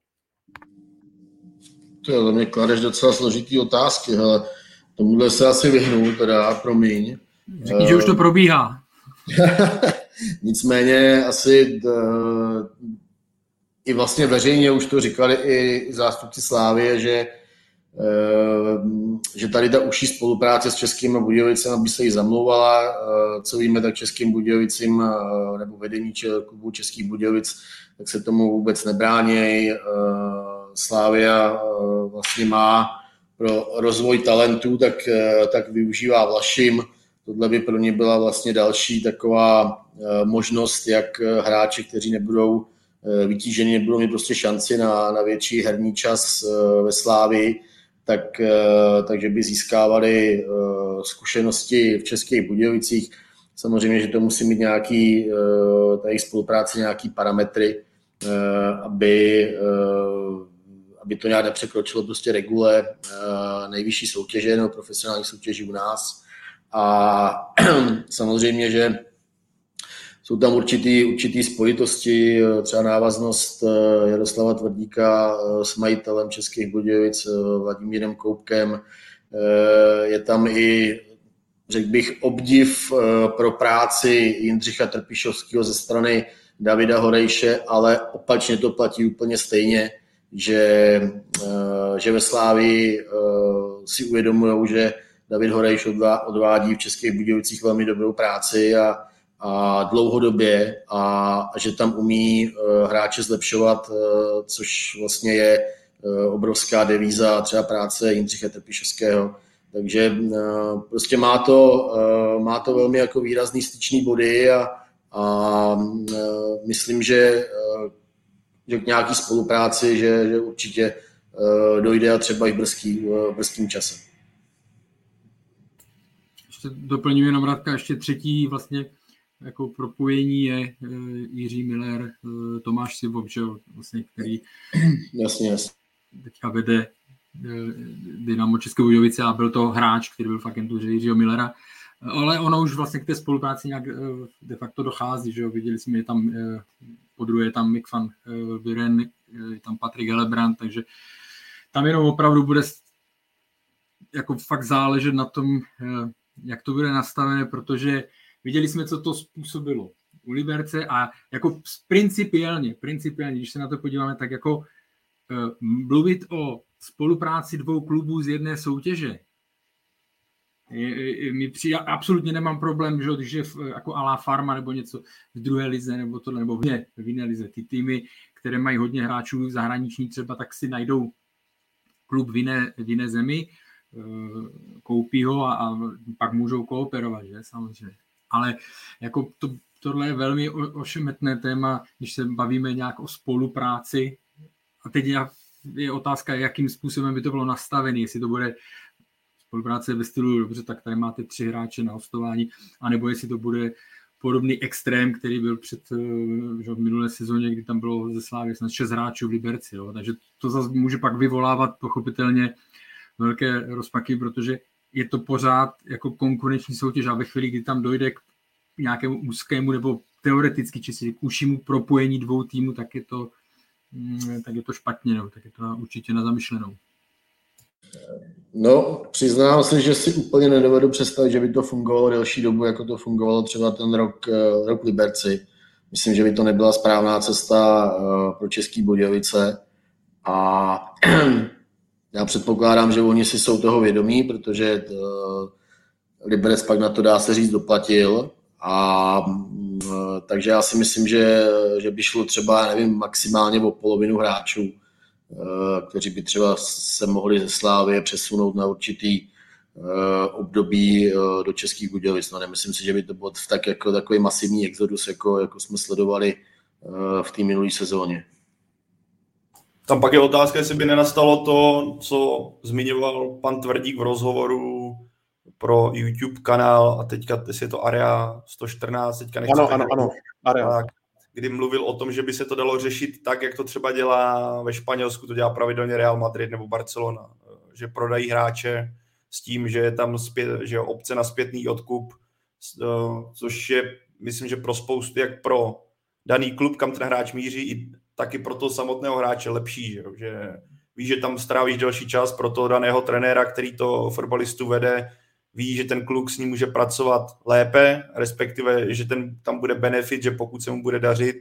To je, mě kladeš docela složitý otázky, ale tomuhle se asi vyhnu, teda promiň. Řekni, že už to probíhá. Nicméně asi d, i vlastně veřejně už to říkali i zástupci Slávie, že, e, že tady ta užší spolupráce s Českými Budějovicemi by se jí zamlouvala. E, co víme, tak Českým Budějovicím nebo vedení klubu Českých Budějovic, tak se tomu vůbec nebráněj. Slávia vlastně má pro rozvoj talentů, tak, tak využívá Vlašim, tohle by pro ně byla vlastně další taková eh, možnost, jak eh, hráči, kteří nebudou eh, vytíženi, nebudou mít prostě šanci na, na větší herní čas ve Slávi, tak, takže by získávali zkušenosti v Českých Budějovicích. Samozřejmě, že to musí mít nějaký, ta jejich spolupráce, nějaký parametry, aby, aby to nějak nepřekročilo prostě regule nejvyšší soutěže nebo profesionální soutěži u nás a samozřejmě, že jsou tam určitý, určitý spojitosti, třeba návaznost eh, Jaroslava Tvrdíka eh, s majitelem Českých Budějovic eh, Vladimírem Koupkem. Je tam i, řekl bych, obdiv pro práci Jindřicha Trpišovského ze strany Davida Horejše, ale opačně to platí úplně stejně, že, že ve Slávii si uvědomují, že David Horejš odvádí v Českých Budějovicích velmi dobrou práci a, a dlouhodobě a, a že tam umí uh, hráče zlepšovat, uh, což vlastně je uh, obrovská devíza třeba práce Jindřicha Trpišovského. Takže prostě má to, má to velmi jako výrazný styčný body a, a myslím, že že k nějaký spolupráci, že, že určitě dojde a třeba i v brzký, brzkým čase. Doplňuji jenom Radka, ještě třetí vlastně jako propojení je uh, Jiří Miller, uh, Tomáš Sivov, že vlastně, který jasně, jasně. teďka vede Dynamo České Budějovice a byl to hráč, který byl v agentuře Jiřího Millera. Ale ono už vlastně k té spolupráci nějak de facto dochází, že jo? viděli jsme, je tam po druhé je tam Mick van Viren, je tam Patrik Helebrand, takže tam jenom opravdu bude jako fakt záležet na tom, jak to bude nastavené, protože viděli jsme, co to způsobilo u Liberce a jako principiálně, principiálně, když se na to podíváme, tak jako mluvit o spolupráci dvou klubů z jedné soutěže. Mi přijde, absolutně nemám problém, že když je jako Alá Farma nebo něco v druhé lize nebo to, nebo v jiné, v jiné lize. Ty týmy, které mají hodně hráčů zahraniční třeba, tak si najdou klub v jiné, v jiné zemi, eh, koupí ho a, a pak můžou kooperovat, že samozřejmě. Ale jako to, tohle je velmi ošemetné téma, když se bavíme nějak o spolupráci. A teď je otázka, jakým způsobem by to bylo nastavené, jestli to bude spolupráce ve stylu, dobře, tak tady máte tři hráče na hostování, anebo jestli to bude podobný extrém, který byl před eh, že v minulé sezóně, kdy tam bylo ze Slávy snad šest hráčů v Liberci. Jo. Takže to zase může pak vyvolávat pochopitelně velké rozpaky, protože je to pořád jako konkurenční soutěž a ve chvíli, kdy tam dojde k nějakému úzkému nebo teoreticky či k užšímu propojení dvou týmů, tak je to Mm, tak je to špatně, no, tak je to určitě na zamyšlenou. No, přiznám se, že si úplně nedovedu představit, že by to fungovalo delší dobu, jako to fungovalo třeba ten rok, eh, rok Liberci. Myslím, že by to nebyla správná cesta eh, pro Český Budějovice a já předpokládám, že oni si jsou toho vědomí, protože eh, Liberec pak na to dá se říct doplatil a Eh, takže já si myslím, že, že by šlo třeba, nevím, maximálně o polovinu hráčů, eh, kteří by třeba se mohli ze Slávy přesunout na určitý období do Českých Budějovic. No, nemyslím si, že by to byl tak jako takový masivní exodus, jako, jako jsme sledovali v té minulé sezóně. Tam pak je otázka, jestli by nenastalo to, co zmiňoval pan Tvrdík v rozhovoru pro YouTube kanál a teďka, jestli je to Area 114, teďka nechci Ano, ano, ano, Area. Tak, kdy mluvil o tom, že by se to dalo řešit tak, jak to třeba dělá ve Španělsku, to dělá pravidelně Real Madrid nebo Barcelona, že prodají hráče s tím, že je tam zpět, že je obce na zpětný odkup, což je, myslím, že pro spoustu, jak pro daný klub, kam ten hráč míří, i taky pro toho samotného hráče lepší, že, že víš, že tam strávíš další čas pro toho daného trenéra, který to fotbalistu vede, ví, že ten kluk s ním může pracovat lépe, respektive, že ten, tam bude benefit, že pokud se mu bude dařit,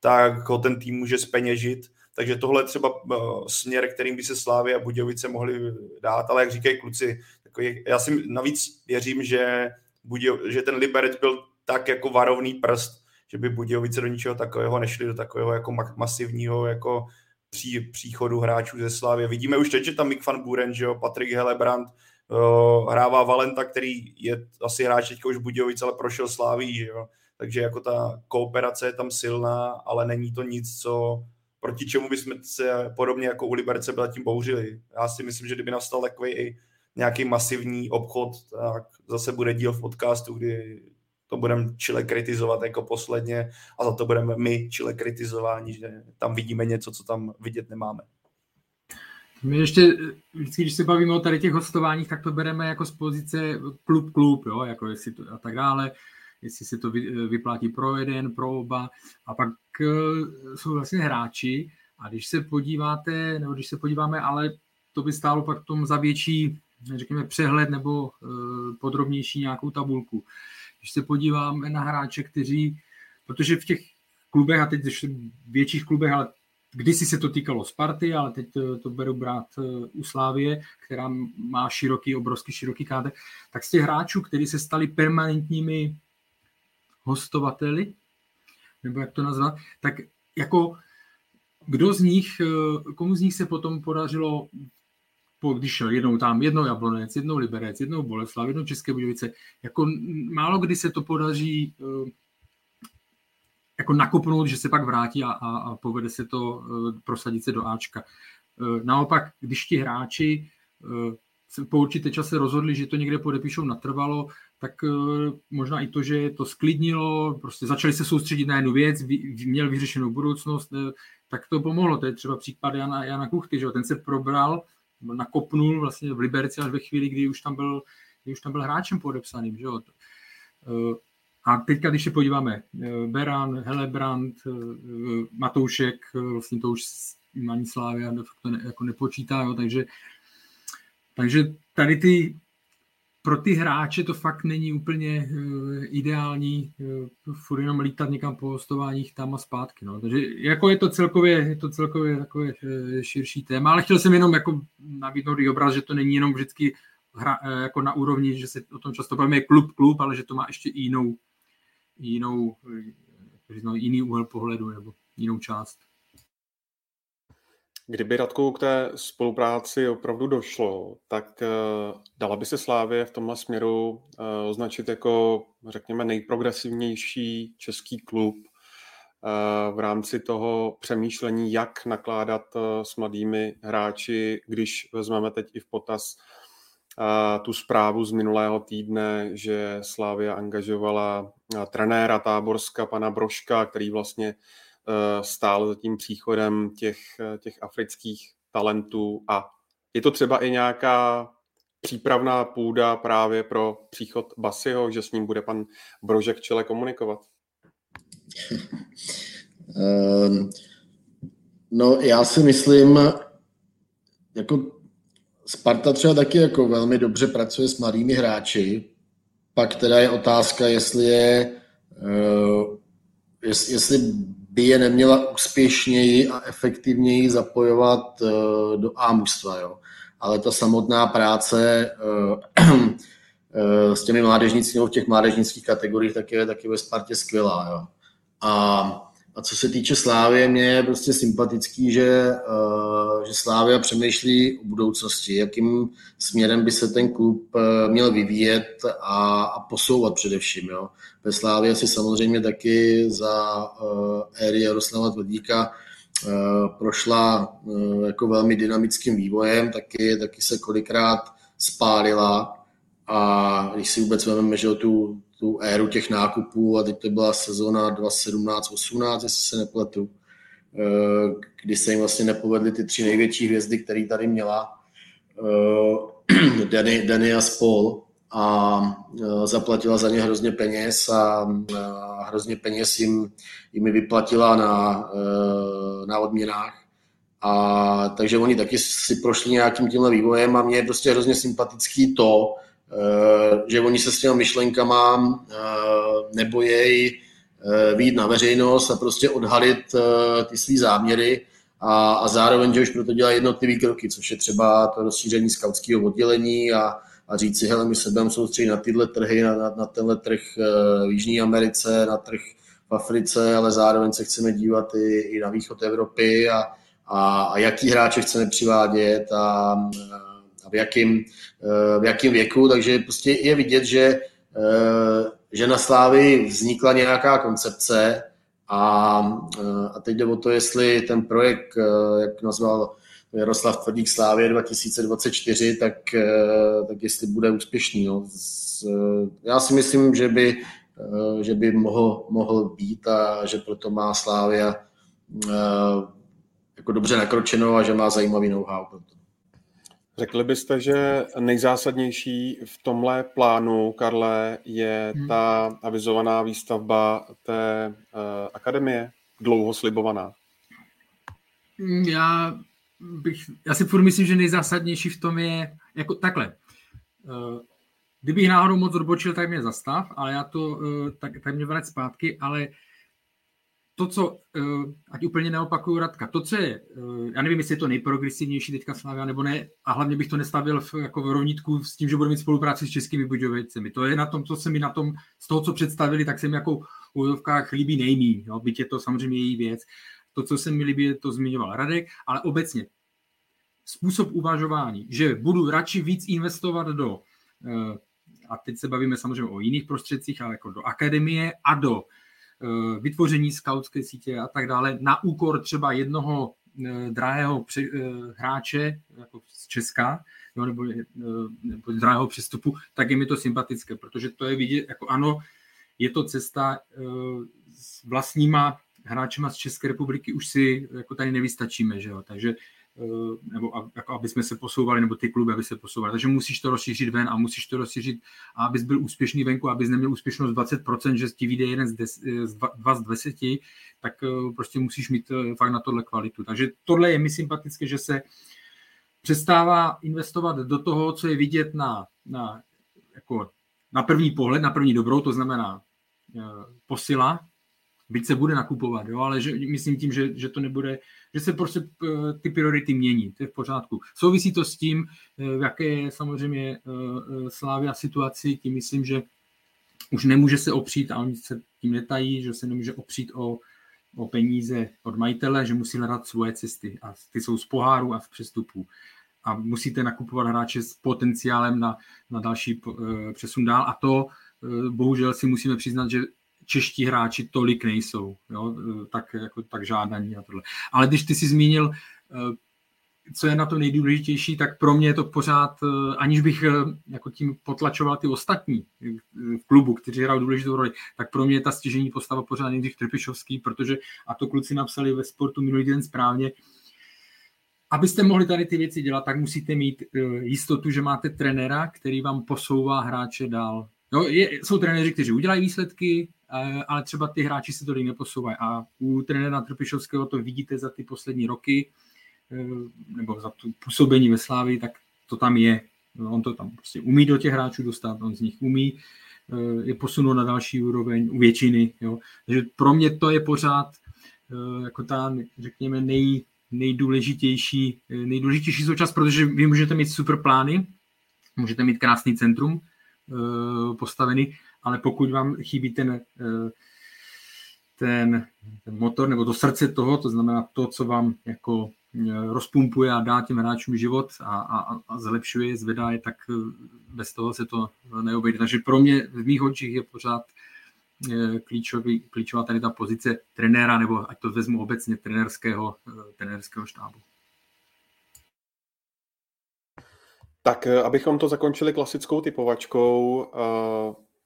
tak ho ten tým může speněžit. Takže tohle je třeba uh, směr, kterým by se Slávy a Budějovice mohli dát, ale jak říkají kluci, takový, já si navíc věřím, že, Budějo, že ten Liberec byl tak jako varovný prst, že by Budějovice do ničeho takového nešli, do takového jako masivního jako pří, příchodu hráčů ze Slávy. Vidíme už teď, že tam Mick van Buren, že jo, Patrik Helebrand, uh, hrává Valenta, který je asi hráč teďka už Budějovic, ale prošel Sláví, že jo? takže jako ta kooperace je tam silná, ale není to nic, co proti čemu bychom se podobně jako u Liberce tím bouřili. Já si myslím, že kdyby nastal takový i nějaký masivní obchod, tak zase bude díl v podcastu, kdy to budeme čile kritizovat jako posledně a za to budeme my čile kritizováni, že tam vidíme něco, co tam vidět nemáme. My ještě, vždycky, když se bavíme o tady těch hostováních, tak to bereme jako z pozice klub-klub, jo, jako jestli to a tak dále, jestli se to vyplatí pro jeden, pro oba. A pak uh, jsou vlastně hráči a když se podíváte, nebo když se podíváme, ale to by stálo pak tom za větší, řekněme, přehled nebo uh, podrobnější nějakou tabulku. Když se podíváme na hráče, kteří, protože v těch klubech, a teď větších klubech, ale Kdysi se to týkalo Sparty, ale teď to, to beru brát eh, u Slávie, která má široký, obrovský široký káde, tak z těch hráčů, kteří se stali permanentními hostovateli, nebo jak to nazvat, tak jako kdo z nich, eh, komu z nich se potom podařilo, když šel jednou tam, jednou Jablonec, jednou Liberec, jednou Boleslav, jednou České Budějovice, jako málo kdy se to podaří eh, jako nakopnout, že se pak vrátí a, a, a povede se to prosadit se do Ačka. Naopak, když ti hráči po určité čase rozhodli, že to někde podepíšou natrvalo, tak možná i to, že to sklidnilo, prostě začali se soustředit na jednu věc, měl vyřešenou budoucnost, tak to pomohlo. To je třeba případ Jana, Jana Kuchty, že ten se probral, nakopnul vlastně v Liberci až ve chvíli, kdy už tam byl, kdy už tam byl hráčem podepsaným. Že. Eh, a teďka, když se podíváme, eh, Beran, Helebrand, eh, Matoušek, vlastně to už ani Slávia to ne, jako nepočítá, jo, takže, takže tady ty pro ty hráče to fakt není úplně uh, ideální uh, furt jenom lítat někam po hostováních tam a zpátky. No. Takže jako je to celkově, je to celkově takové uh, širší téma, ale chtěl jsem jenom jako nabídnout i obraz, že to není jenom vždycky hra, uh, jako na úrovni, že se o tom často bavíme klub, klub, ale že to má ještě jinou, jinou, uh, jiný úhel pohledu nebo jinou část. Kdyby Radku k té spolupráci opravdu došlo, tak uh, dala by se Slávě v tomhle směru uh, označit jako, řekněme, nejprogresivnější český klub uh, v rámci toho přemýšlení, jak nakládat s mladými hráči, když vezmeme teď i v potaz tu zprávu z minulého týdne, že Slávia angažovala trenéra Táborska, pana Broška, který vlastně Eh, stál za tím příchodem těch, eh, těch afrických talentů a je to třeba i nějaká přípravná půda právě pro příchod Basiho, že s ním bude pan Brožek čele komunikovat? um, no já si myslím, jako Sparta třeba taky jako velmi dobře pracuje s mladými hráči, pak teda je otázka, jestli je, uh, jestli by je neměla úspěšněji a efektivněji zapojovat uh, do A mužstva, jo. Ale ta samotná práce uh, uh, s těmi mládežníci v těch mládežnických kategoriích tak je taky ve Spartě skvělá. Jo. A a co se týče Slávy, mě je prostě sympatický, že, uh, že Slávia přemýšlí o budoucnosti, jakým směrem by se ten klub uh, měl vyvíjet a, a posouvat především. Jo. Ve Slávě si samozřejmě taky za uh, éry Jaroslava Tvrdíka prošla jako velmi dynamickým vývojem, taky, taky se kolikrát spálila a když si vůbec vezmeme, že tu, tu éru těch nákupů a teď to byla sezona 2017-18, jestli se nepletu, eh, kdy se jim vlastně nepovedly ty tři největší hvězdy, které tady měla, eh, Danny, Danny a Spol a eh, zaplatila za ně hrozně peněz a, hrozně peněz jim, jim vyplatila na, na odměnách. A takže oni taky si prošli nějakým tímhle vývojem a mě je prostě hrozně sympatický to, že oni se s těma myšlenkama eh, nebojejí eh, výjít na veřejnost a prostě odhalit ty svý záměry a, a zároveň, že už proto dělají jednotlivý kroky, což je třeba to rozšíření skautského oddělení a, a říct si, hele, my se budeme soustředit na tyhle trhy, na, na, na tenhle trh v Jižní Americe, na trh v Africe, ale zároveň se chceme dívat i, i na východ Evropy a, a, a jaký hráče chceme přivádět a v jakým, eh, v jakým věku, takže prostě je vidět, že, eh, že na Slávy vznikla nějaká koncepce a, eh, a teď jde o to, jestli ten projekt, jak nazval Jaroslav Tvrdík Slávě 2024, tak, tak jestli bude úspěšný. No. Já si myslím, že by, že by mohl, mohl být a že proto má Slávia jako dobře nakročeno a že má zajímavý know-how. Řekli byste, že nejzásadnější v tomhle plánu, Karle, je hmm. ta avizovaná výstavba té uh, akademie, dlouho slibovaná? Hmm, já, bych, já si furt myslím, že nejzásadnější v tom je, jako takhle, uh, kdybych náhodou moc odbočil, tak mě zastav, ale já to, uh, tak, tak mě vrát zpátky, ale to, co, eh, ať úplně neopakuju Radka, to, co je, eh, já nevím, jestli je to nejprogresivnější teďka Slavia, nebo ne, a hlavně bych to nestavil v, jako v rovnítku s tím, že budu mít spolupráci s českými Budějovicemi. To je na tom, co se mi na tom, z toho, co představili, tak se mi jako v úvodovkách líbí nejmí, jo, byť je to samozřejmě její věc. To, co se mi líbí, to zmiňoval Radek, ale obecně způsob uvažování, že budu radši víc investovat do, eh, a teď se bavíme samozřejmě o jiných prostředcích, ale jako do akademie a do vytvoření skautské sítě a tak dále na úkor třeba jednoho drahého hráče jako z Česka, jo, nebo, nebo drahého přestupu, tak je mi to sympatické, protože to je vidět, jako ano, je to cesta s vlastníma hráčema z České republiky už si jako tady nevystačíme, že jo? takže eh, nebo jako aby jsme se posouvali, nebo ty kluby, aby se posouvali. Takže musíš to rozšířit ven a musíš to rozšířit, a abys byl úspěšný venku, abys neměl úspěšnost 20%, že ti vyjde jeden z, des, z dva, dva z deseti, tak eh, prostě musíš mít eh, fakt na tohle kvalitu. Takže tohle je mi sympatické, že se přestává investovat do toho, co je vidět na, na, jako na první pohled, na první dobrou, to znamená posila, byť se bude nakupovat, jo, ale že, myslím tím, že, že to nebude, že se prostě eh, ty priority mění, to je v pořádku. Souvisí to s tím, eh, v jaké je samozřejmě eh, Slávia situaci, tím myslím, že už nemůže se opřít, a oni se tím netají, že se nemůže opřít o, o peníze od majitele, že musí hledat svoje cesty a ty jsou z poháru a z přestupů. A musíte nakupovat hráče s potenciálem na, na další přesun dál a to bohužel si musíme přiznat, že čeští hráči tolik nejsou, jo, tak, jako, tak žádaní a tohle. Ale když ty si zmínil, eh, co je na to nejdůležitější, tak pro mě je to pořád, eh, aniž bych eh, jako tím potlačoval ty ostatní v klubu, kteří hrajou důležitou roli, tak pro mě je ta stěžení postava pořád Jindřich Trpišovský, protože, a to kluci napsali ve sportu minulý den správně, abyste mohli tady ty věci dělat, tak musíte mít jistotu, že máte trenéra, který vám posouvá hráče dál. Jo, je, jsou trenéři, kteří udělají výsledky, ale třeba ty hráči se to neposouvají. A u trenéra Trpišovského to vidíte za ty poslední roky, eh, nebo za tu působení ve Slávii, tak to tam je. On to tam prostě umí do těch hráčů dostat, on z nich umí eh, je posunout na další úroveň u většiny. Jo. Takže pro mě to je pořád eh, jako ta, řekněme, nej, nejdůležitější, nejdůležitější součást, protože vy můžete mít super plány, můžete mít krásný centrum postavený, ale pokud vám chybí ten, eh, ten, ten motor nebo to srdce toho, to znamená to, co vám jako eh, rozpumpuje a dá těm hráčům život a, a, a zlepšuje, zvedá je, tak eh, bez toho se to neobejde. Takže pro mě v mých očích je pořád klíčový, klíčová tady ta pozice trenéra, nebo ať to vezmu obecně, trenérského, trenérského štábu. Tak abychom to zakončili klasickou typovačkou,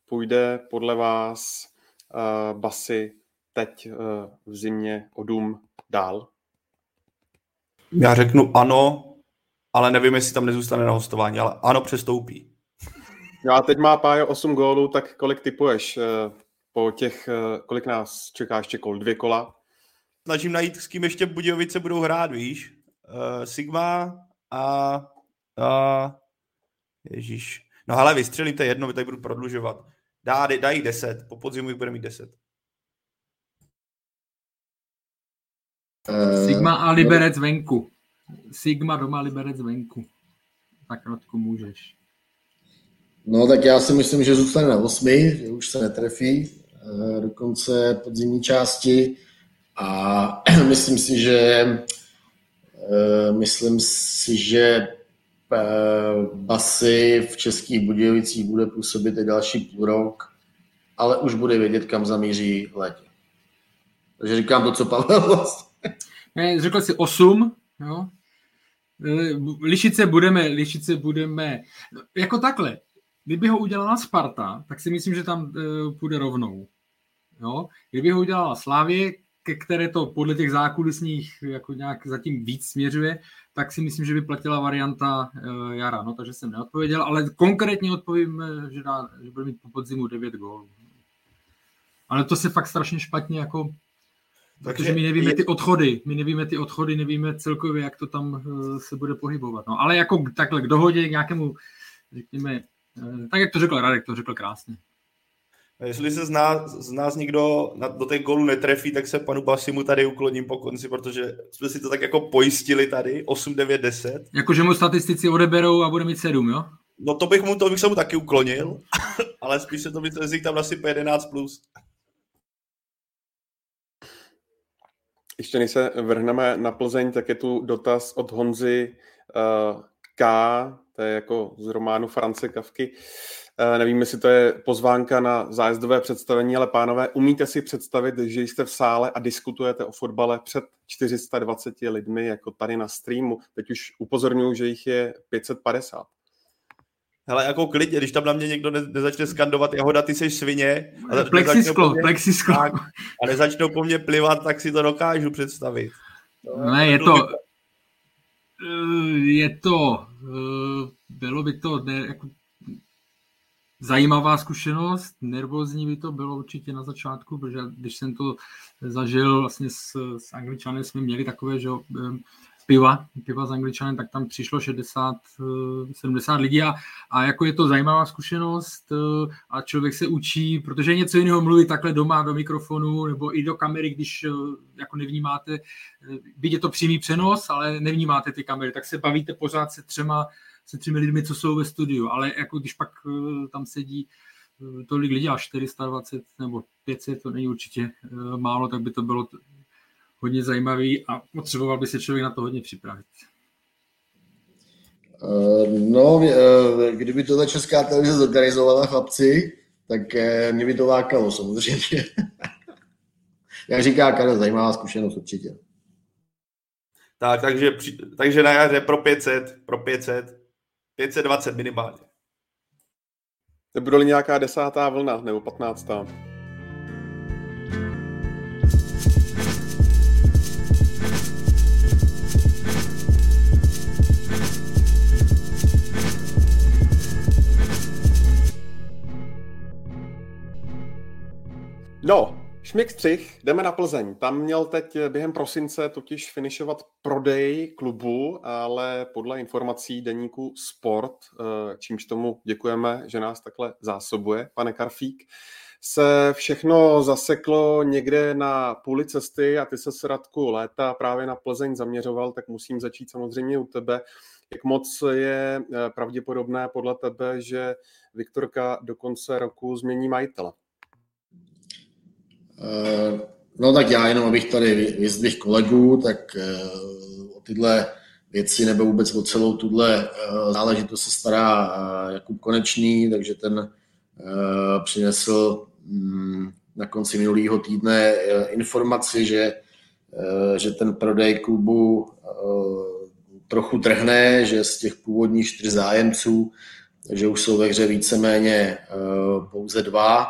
půjde podle vás uh, basy teď v zimě o dům dál? Já řeknu ano, ale nevím, jestli tam nezůstane na hostování, ale ano, přestoupí. No a teď má Pájo 8 gólů, tak kolik typuješ po těch, kolik nás čeká ještě kol? Dvě kola? Snažím najít, s kým ještě Budějovice budou hrát, víš? Sigma a, a Ježíš. No ale vystřelíte jedno, vy tady budu prodlužovat. Dá, dá jí 10, po podzimu jich bude mít 10. Eh, Sigma a Liberec venku. Sigma doma, Liberec venku. Tak krátko můžeš. No tak já si myslím, že zůstane na 8, že už se netrefí eh, do konce podzimní části a myslím si, že eh, myslím si, že basy v Českých Budějovicích bude působit i další půl rok, ale už bude vědět, kam zamíří létě. Takže říkám to, co Pavel vlastně. Ne, řekl jsi 8, jo? Eh, lišit se budeme, lišit se budeme, jako takhle, kdyby ho udělala Sparta, tak si myslím, že tam uh, půjde rovnou. Jo? Kdyby ho udělala Slávě, ke které to podle těch zákulisních jako nějak zatím víc směřuje, tak si myslím, že by platila varianta uh, Jara, no, takže jsem neodpověděl, ale konkrétně odpovím, eh, že, dá, že bude mít po podzimu 9 gólů. Ale to se fakt strašně špatně jako takže Protože my nevíme je... ty odchody, my nevíme ty odchody, nevíme celkově, jak to tam uh, se bude pohybovat. No, ale jako takhle k dohodě, k nějakému, řekněme, tak jak to řekl Radek, to řekl krásně. Jestli se z nás, z nás někdo na, do té golu netrefí, tak se panu Basimu tady ukloním po konci, protože jsme si to tak jako pojistili tady, 8, 9, 10. Jakože mu statistici odeberou a bude mít 7, jo? No to bych mu, to bych se mu taky uklonil, ale spíš se to myslí, tam asi 11 plus. Ještě než se vrhneme na Plzeň, tak je tu dotaz od Honzy, uh, K, to je jako z románu France Kavky. Eh, nevím, jestli to je pozvánka na zájezdové představení, ale pánové, umíte si představit, že jste v sále a diskutujete o fotbale před 420 lidmi, jako tady na streamu. Teď už upozorňuji, že jich je 550. Hele, jako klidně, když tam na mě někdo ne, nezačne skandovat, Jahoda, ty jsi svině. A plexisklo, mě, plexisklo. Tak, a nezačnou po mně plivat, tak si to dokážu představit. No, ne, je to, eh, je to, eh, bylo by to ne, jako zajímavá zkušenost, nervózní by to bylo určitě na začátku, protože když jsem to zažil vlastně s, s Angličanem, jsme měli takové, že piva, piva s Angličanem, tak tam přišlo 60, 70 eh, lidí a, a jako je to zajímavá zkušenost eh, a člověk se učí, protože je něco jiného mluvit takhle doma do mikrofonu nebo i do kamery, když eh, jako nevnímáte, vidíte to přímý přenos, ale nevnímáte ty kamery, tak se bavíte pořád se třema se třemi lidmi, co jsou ve studiu, ale jako když pak tam sedí tolik lidí, až 420 nebo 500, to není určitě málo, tak by to bylo hodně zajímavý a potřeboval by se člověk na to hodně připravit. No, kdyby tohle česká televize zorganizovala chlapci, tak mě by to lákalo samozřejmě. Jak říká Karel, zajímavá zkušenost určitě. Tak, takže, takže na jaře pro 500, pro 500 520 minimálně. To bude nějaká desátá vlna nebo patnáctá? No, Šmik střih, jdeme na Plzeň. Tam měl teď během prosince totiž finišovat prodej klubu, ale podle informací deníku Sport, eh, čímž tomu děkujeme, že nás takhle zásobuje, pane Karfík, se všechno zaseklo někde na půli cesty a ty se s Radku léta právě na Plzeň zaměřoval, tak musím začít samozřejmě u tebe. Jak moc je eh, pravděpodobné podle tebe, že Viktorka do konce roku změní majitele? Eh, no tak já jenom, abych tady vyzdvihl kolegů, tak eh, o tyhle věci nebo vůbec o celou tuhle eh, záležitost se stará Jakub Konečný, takže ten přinesl mm, na konci minulého týdne informaci, že, že ten prodej klubu trochu trhne, že z těch původních čtyř zájemců, takže už jsou ve hře víceméně pouze dva,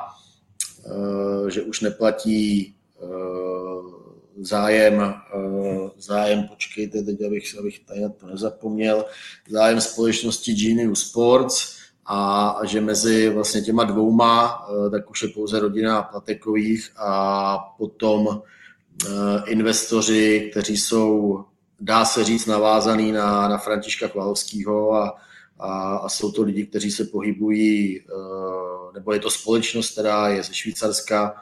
že už neplatí eh, zájem, eh, zájem, počkejte teď, abych, abych tady na to nezapomněl, zájem společnosti Genius Sports a, že mezi vlastně těma dvouma tak už je pouze rodina Platekových a potom investoři, kteří jsou, dá se říct, navázaný na, na Františka Kvalovského a, a, a jsou to lidi, kteří se pohybují, eh, nebo je to společnost, která je ze Švýcarska,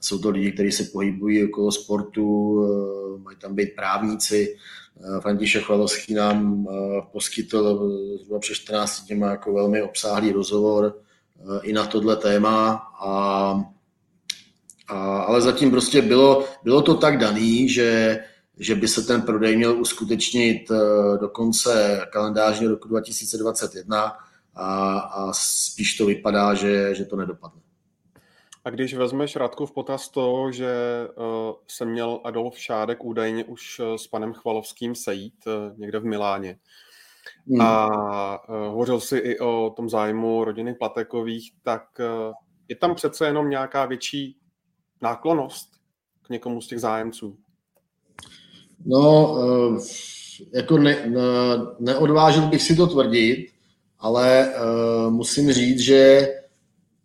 jsou to lidi, kteří se pohybují okolo sportu, eh, mají tam být právníci. Eh, František Chvalovský nám poskytl zhruba před 14 těma jako velmi obsáhlý rozhovor i na tohle téma. A, a, ale zatím prostě bylo, bylo to tak daný, že že by se ten prodej měl uskutečnit eh, do konce kalendářního roku 2021 a, a spíš to vypadá, že, že to nedopadne. A když vezmeš Radku v potaz to, že uh, se měl Adolf Šádek údajně už uh, s panem Chvalovským sejít uh, někde v Miláně, hmm. a hovořil si i o tom zájmu rodiny Platekových, tak je tam přece jenom nějaká větší náklonost k někomu z těch zájemců? No, eh, jako ne, neodvážil bych si to tvrdit, ale uh, musím říct, že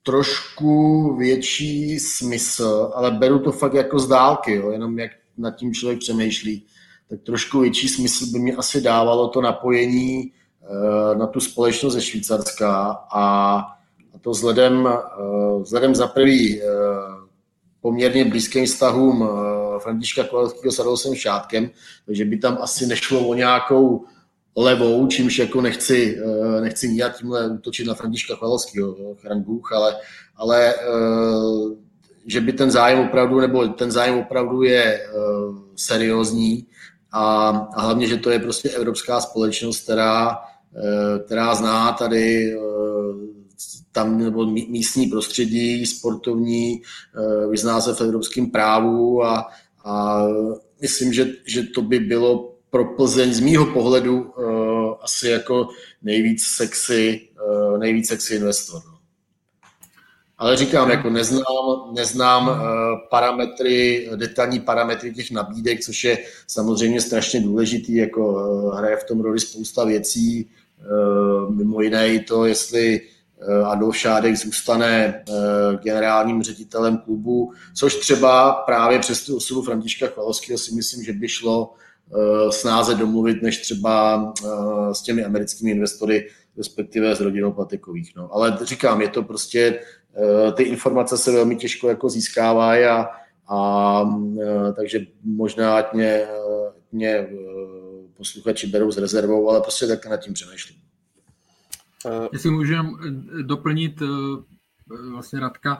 trošku větší smysl, ale beru to fakt jako z dálky, jo, jenom jak nad tím člověk přemýšlí, tak trošku větší smysl by mi asi dávalo to napojení uh, na tu společnost ze Švýcarska a, a to vzhledem, uh, vzhledem za prvý uh, poměrně blízkým vztahům Františka Kovalského s Adolfem Šátkem, takže by tam asi nešlo o nějakou levou, čímž jako nechci, eh, nechci nijak tímhle útočit na Františka Chvalovského, chraň Bůh, ale, ale eh, že by ten zájem opravdu, nebo ten zájem opravdu je eh, seriózní a, a hlavně, že to je prostě evropská společnost, která která zná tady tam nebo místní prostředí, sportovní, vyzná se v evropském právu a, a myslím, že, že to by bylo pro Plzeň z mýho pohledu uh, asi jako nejvíc sexy, uh, nejvíc sexy investor. No. Ale říkám, jako neznám, neznám uh, parametry, detailní parametry těch nabídek, což je samozřejmě strašně důležitý, jako uh, hraje v tom roli spousta věcí, uh, mimo jiné i to, jestli Adolf Šádek zůstane generálním ředitelem klubu, což třeba právě přes tu osudu Františka Chvalovského si myslím, že by šlo snáze domluvit, než třeba eh, s těmi americkými investory, respektive s rodinou Patekových. No. Ale říkám, je to prostě, eh, ty informace se velmi těžko jako získávají a, a takže možná ať mě, mě posluchači berou s rezervou, ale prostě tak nad tím přemýšlím. Jestli můžu doplnit vlastně Radka,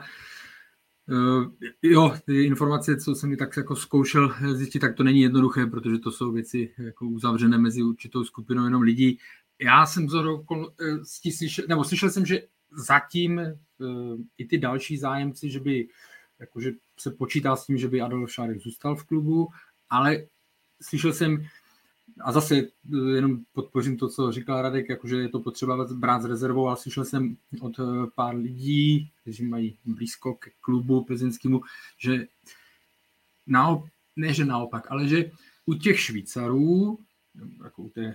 jo, ty informace, co jsem mi tak jako zkoušel zjistit, tak to není jednoduché, protože to jsou věci jako uzavřené mezi určitou skupinou jenom lidí. Já jsem z slyšel, nebo slyšel jsem, že zatím i ty další zájemci, že by jakože se počítá s tím, že by Adolf Šárek zůstal v klubu, ale slyšel jsem, a zase eh, jenom podpořím to, co říkal Radek, jakože je to potřeba brát s rezervou, ale slyšel jsem od eh, pár lidí, kteří mají blízko ke klubu plzeňskému, že naop, ne, že naopak, ale že u těch Švýcarů, jako u té eh,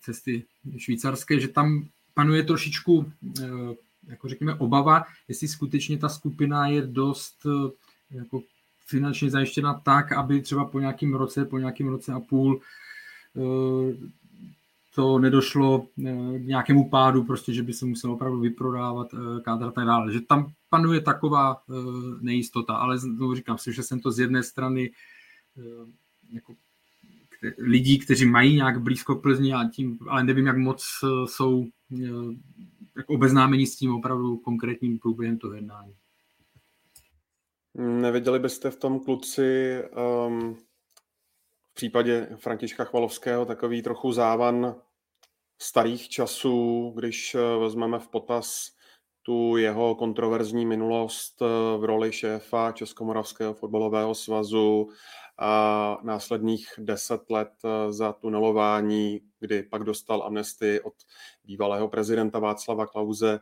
cesty švýcarské, že tam panuje trošičku, jako řekněme, obava, jestli skutečně ta skupina je dost jako finančně zajištěna tak, aby třeba po nějakém roce, po nějakém roce a půl to nedošlo eh, k nějakému pádu, prostě, že by se muselo opravdu vyprodávat eh, kádr a tak dále. Že tam panuje taková eh, nejistota, ale znovu říkám, že jsem to z jedné strany jako lidí, kteří mají nějak blízko k Plzni, a tím, ale nevím, jak moc jsou jako obeznámeni s tím opravdu konkrétním průběhem toho jednání. Neviděli byste v tom kluci um, v případě Františka Chvalovského takový trochu závan starých časů, když eh, vezmeme v potaz tu jeho kontroverzní minulost eh, v roli šéfa Českomoravského fotbalového svazu a následných deset let eh, za tunelování, kdy pak dostal amnestii od bývalého prezidenta Václava Klauze,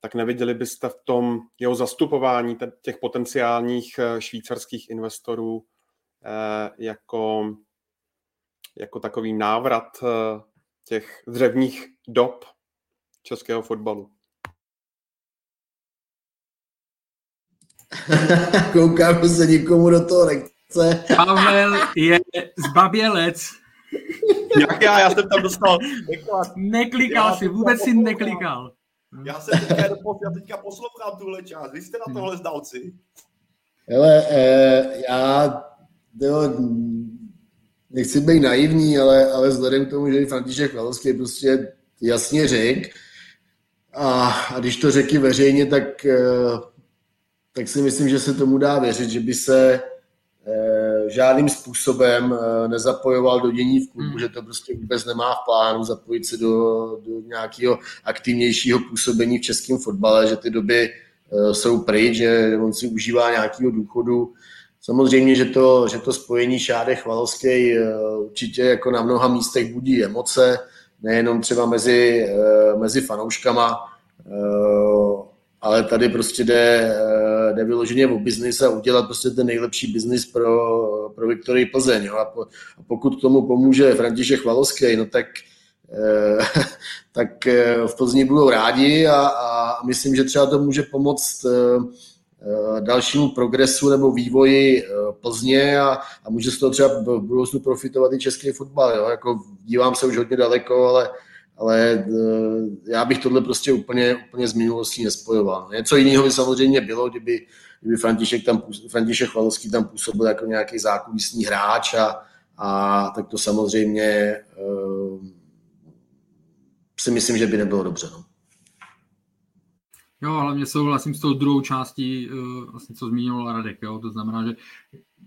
tak neviděli byste v tom jeho zastupování těch potenciálních švýcarských investorů jako, jako takový návrat eh, těch dřevních dob českého fotbalu. Koukám, se nikomu do toho nechce. Pavel je zbabělec. Jak já? Já jsem tam dostal Neklikal si, vůbec si neklikal. Já jsem teďka, já teďka poslouchám tuhle část. Vy jste na tohle zdalci. Hele, eh, já jo, nechci být naivní, ale, ale vzhledem k tomu, že František Valovský prostě jasně řekl, a, a když to řekl veřejně, tak, eh, tak si myslím, že se tomu dá věřit, že by se eh, žádným způsobem eh, nezapojoval do dění v klubu, hmm. že to prostě vůbec nemá v plánu zapojit se do, do nějakého aktivnějšího působení v českém fotbale, že ty doby jsou pryč, že on si užívá nějakého důchodu, Samozřejmě, že to, že to spojení Šáde Chvalovský eh, určitě jako na mnoha místech budí emoce, nejenom třeba mezi, eh, mezi fanouškama, eh, ale tady prostě jde, jde vyloženě o biznis a udělat prostě ten nejlepší biznis pro, pro Viktorii Plzeň. Jo. A, po, a pokud tomu pomůže František Chvalovský, no tak, tak v Plzni budou rádi a, a myslím, že třeba to může pomoct dalšímu progresu nebo vývoji eh, Plzně a, a může z toho třeba v budoucnu profitovat i český fotbal. Jo? Jako dívám se už hodně daleko, ale, ale eh, já bych tohle prostě úplně, úplně z minulostí nespojoval. Něco jiného by samozřejmě bylo, kdyby, kdyby František, tam, František Chvalovský tam působil jako nějaký zákulisní hráč a, a tak to samozřejmě uh, si myslím, že by nebylo dobře. No. Jo, hlavně souhlasím s tou druhou částí, eh, vlastně, co zmínil Radek. Jo? To znamená, že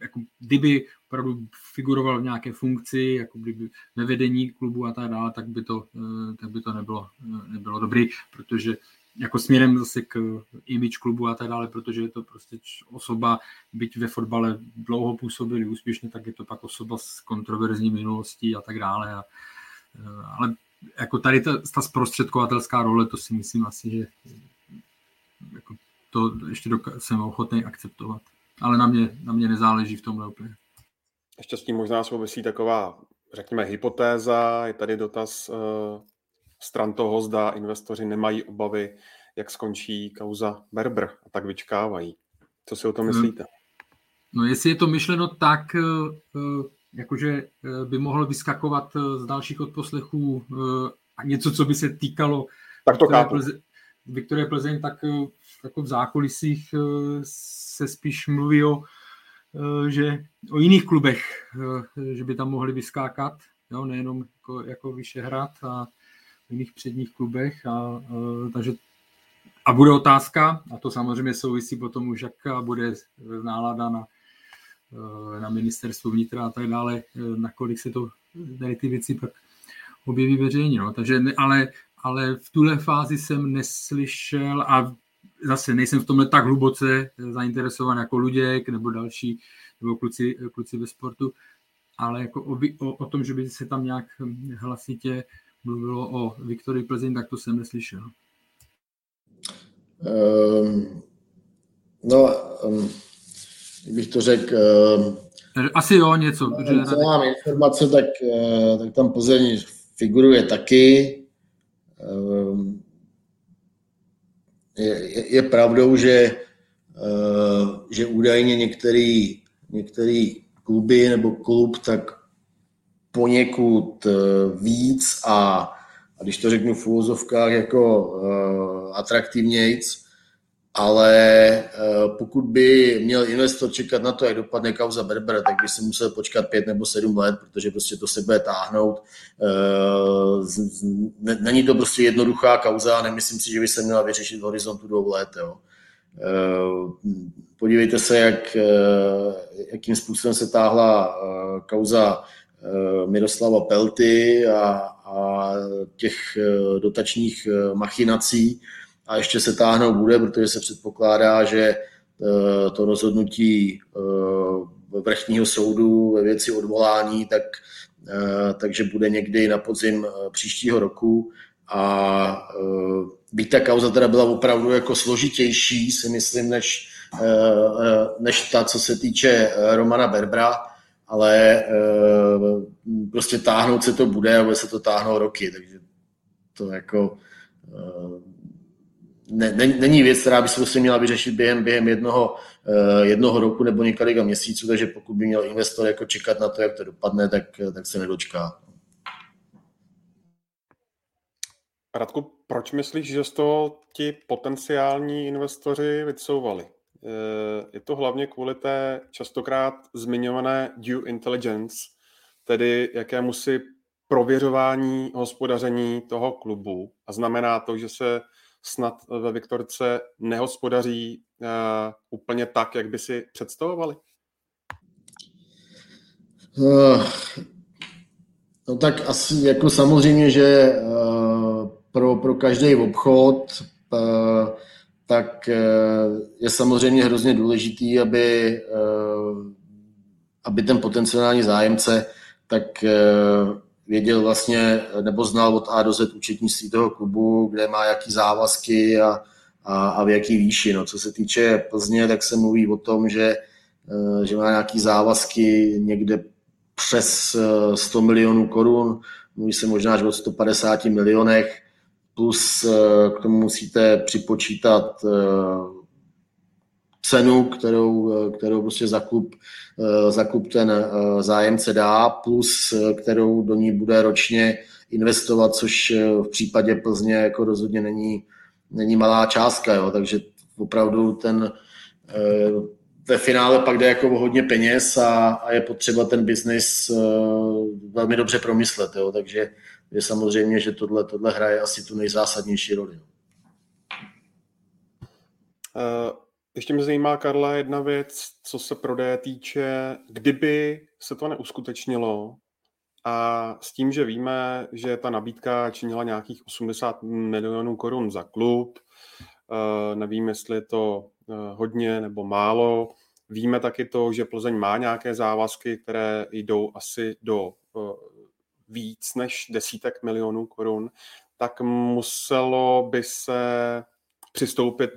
jako, kdyby opravdu figuroval v nějaké funkci, jako kdyby ve vedení klubu a tak dále, tak by to, eh, tak by to nebylo, eh, nebylo dobrý, protože jako směrem zase k image klubu a tak dále, protože je to prostě osoba, byť ve fotbale dlouho působili úspěšně, tak je to pak osoba s kontroverzní minulostí a tak dále. A, ale jako tady ta, ta zprostředkovatelská role, to si myslím asi, že jako to ještě doka- jsem ochotný akceptovat. Ale na mě, na mě nezáleží v tomhle úplně. Ještě s tím možná souvisí taková, řekněme, hypotéza. Je tady dotaz uh, stran toho, zda investoři nemají obavy, jak skončí kauza Berber a tak vyčkávají. Co si o tom hmm. myslíte? No jestli je to myšleno tak, uh, jakože by mohlo vyskakovat z dalších odposlechů a něco, co by se týkalo tak to chápu. Viktorie Plzeň, tak jako v zákulisích se spíš mluví o, že o jiných klubech, že by tam mohli vyskákat, jo, nejenom jako, jako Vyšehrad a v jiných předních klubech. A, takže a bude otázka, a to samozřejmě souvisí potom už, jaká bude nálada na, na ministerstvu vnitra a tak dále, nakolik se to tady ty věci pak objeví veřejně. No. Takže, ale, ale v tuhle fázi jsem neslyšel a zase nejsem v tomhle tak hluboce zainteresovaný jako Luděk nebo další, nebo kluci, kluci ve sportu, ale jako o, o, o tom, že by se tam nějak hlasitě mluvilo o Viktorii Plzeň, tak to jsem neslyšel. Um, no, um, bych to řekl... Um, Asi jo, něco. Že co mám informace, tak, uh, tak tam Plzeň figuruje taky. Um, je, je pravdou, že, uh, že údajně některý, některý kluby nebo klub tak poněkud uh, víc a, a když to řeknu v úvozovkách jako uh, atraktivnějc, ale uh, pokud by měl investor čekat na to, jak dopadne kauza Berber, tak by si musel počkat pět nebo sedm let, protože prostě to se bude táhnout. Uh, není to prostě jednoduchá kauza, nemyslím si, že by se měla vyřešit v horizontu dvou let. Jo. Uh, podívejte se, jak, jakým způsobem se táhla kauza Miroslava Pelty a, a těch dotačních machinací a ještě se táhnout bude, protože se předpokládá, že eh, to rozhodnutí eh, vrchního soudu ve věci odvolání, tak, eh, takže bude někdy na podzim příštího roku. A byť ta kauza teda byla opravdu jako složitější, si myslím, než, než ta, co se týče Romana Berbra, ale prostě táhnout se to bude a bude se to táhnout roky, takže to jako ne, ne, není věc, která by se prostě měla vyřešit během, během jednoho, uh, jednoho roku nebo několika měsíců, takže pokud by měl investor jako čekat na to, jak to dopadne, tak, tak se nedočká. Radku, proč myslíš, že z toho ti potenciální investoři vycouvali? Eh, je to hlavně kvůli té častokrát zmiňované due intelligence, tedy jakému si prověřování hospodaření toho klubu. A znamená to, že se snad ve Viktorce nehospodaří uh, úplně tak, jak by si představovali? Uh, no tak asi jako samozřejmě, že uh, pro, pro každý obchod uh, tak je samozřejmě hrozně důležitý, aby, aby ten potenciální zájemce tak věděl vlastně, nebo znal od A do Z účetnictví toho klubu, kde má jaký závazky a, a, a v jaký výši. No, co se týče Plzně, tak se mluví o tom, že, eh, že má nějaký závazky někde přes 100 eh, milionů korun, mluví se možná až o 150 milionech, plus eh, k tomu musíte připočítat cenu, kterou, kterou prostě za klub, za klub ten eh, zájemce dá, plus eh, kterou do ní bude ročně investovat, což eh, v případě Plzně jako rozhodně není, není malá částka, jo, takže opravdu ten ve finále pak jde jako hodně peněz a, a je potřeba ten biznis velmi dobře promyslet, jo, takže je samozřejmě, že tohle, tohle hraje asi tu nejzásadnější roli. Ještě mě zajímá, Karla, jedna věc, co se prodeje týče, kdyby se to neuskutečnilo a s tím, že víme, že ta nabídka činila nějakých 80 milionů korun za klub, nevím, jestli je to hodně nebo málo, Víme taky to, že Plzeň má nějaké závazky, které jdou asi do víc než desítek milionů korun, tak muselo by se přistoupit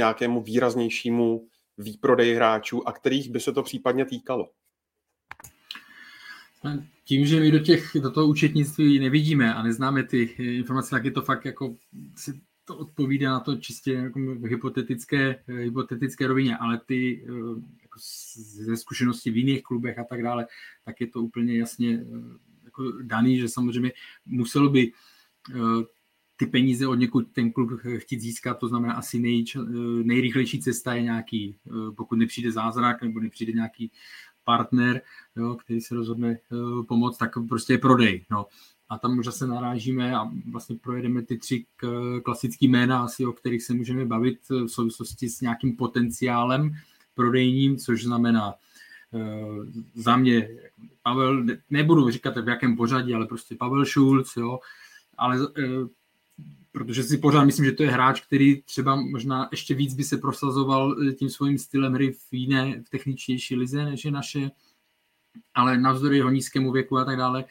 nějakému výraznějšímu výprodeji hráčů, a kterých by se to případně týkalo. Tím, že my do, těch, do toho účetnictví nevidíme a neznáme ty informace, tak je to fakt jako si to odpovídá na to čistě jako hypotetické, hypotetické rovině, ale ty jako ze zkušenosti v jiných klubech a tak dále, tak je to úplně jasně jako daný, že samozřejmě muselo by ty peníze od někud ten klub chtít získat, to znamená asi nej, nejrychlejší cesta je nějaký, pokud nepřijde zázrak nebo nepřijde nějaký partner, jo, který se rozhodne pomoct, tak prostě je prodej. No. A tam už zase narážíme a vlastně projedeme ty tři klasické jména, asi o kterých se můžeme bavit v souvislosti s nějakým potenciálem prodejním, což znamená za mě Pavel, nebudu říkat v jakém pořadí, ale prostě Pavel Schulz, jo, ale protože si pořád myslím, že to je hráč, který třeba možná ještě víc by se prosazoval eh, tím svým stylem hry v jiné, v techničtější lize, než je naše, ale navzdory jeho nízkému věku a tak dále,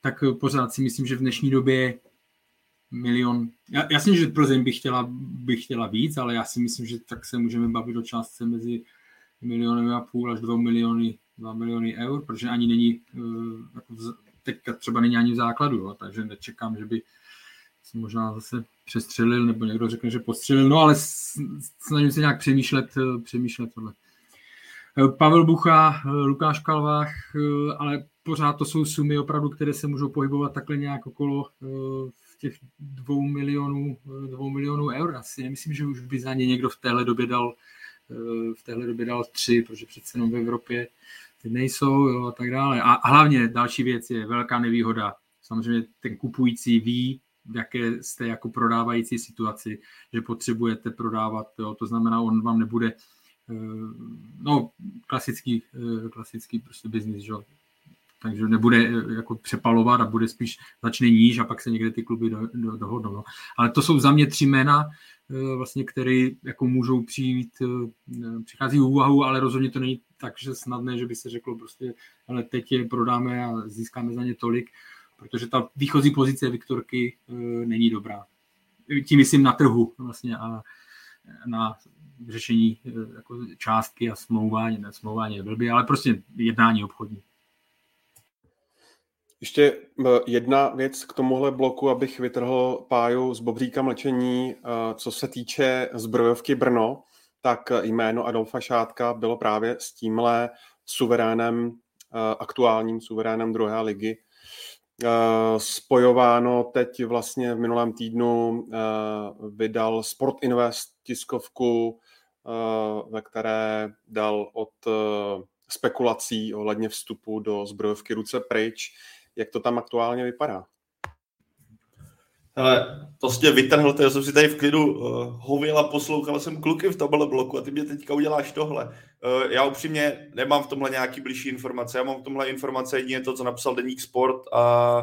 tak eh, pořád si myslím, že v dnešní době milion, jasně, že Plzeň by chtěla, by chtěla víc, ale já si myslím, že tak se můžeme bavit o částce mezi milionem a půl až dvou miliony, dva miliony eur, protože ani není, eh, jako teďka třeba není ani v základu, jo, takže nečekám, že by se možná zase přestřelil, nebo někdo řekne, že postřelil, no ale snažím se nějak přemýšlet, eh, přemýšlet tohle. Eh, Pavel Bucha, eh, Lukáš Kalvách, ale pořád to jsou sumy opravdu, které se můžou pohybovat takhle nějak okolo těch dvou milionů, dvou milionů eur. Asi nemyslím, že už by za ně někdo v téhle době dal v téhle době dal tři, protože přece jenom v Evropě ty nejsou jo, a tak dále. A hlavně další věc je velká nevýhoda. Samozřejmě ten kupující ví, jaké jste jako prodávající situaci, že potřebujete prodávat, jo, to znamená, on vám nebude eh, no, klasický, eh, klasický prostě biznis, že? takže nebude eh, jako přepalovat a bude spíš začne níž a pak se někde ty kluby do, do, dohodnou. No. Ale to jsou za mě tři jména, vlastně, které jako můžou přijít, přichází v úvahu, ale rozhodně to není tak, že snadné, že by se řeklo prostě, ale teď je prodáme a získáme za ně tolik protože ta výchozí pozice Viktorky e, není dobrá. Tím myslím na trhu vlastně a na řešení e, jako částky a smlouvání, ne smlouvání je blbý, ale prostě jednání obchodní. Ještě e, jedna věc k tomuhle bloku, abych vytrhl páju z bobříka mlčení. Co se týče zbrojovky Brno, tak jméno Adolfa Šátka bylo právě s tímhle suverénem, aktuálním suverénem druhé ligy spojováno. Teď vlastně v minulém týdnu eh, vydal Sport Invest tiskovku, eh, ve které dal od spekulací ohledně vstupu do zbrojovky ruce pryč. Jak to tam aktuálně vypadá? Hele, mě vytrhl, to já jsem si tady v klidu uh, hověl a poslouchal jsem kluky v tomhle bloku a ty mě teďka uděláš tohle. Uh, já upřímně nemám v tomhle nějaký blížší informace, já mám v tomhle informace jedině to, co napsal Deník Sport a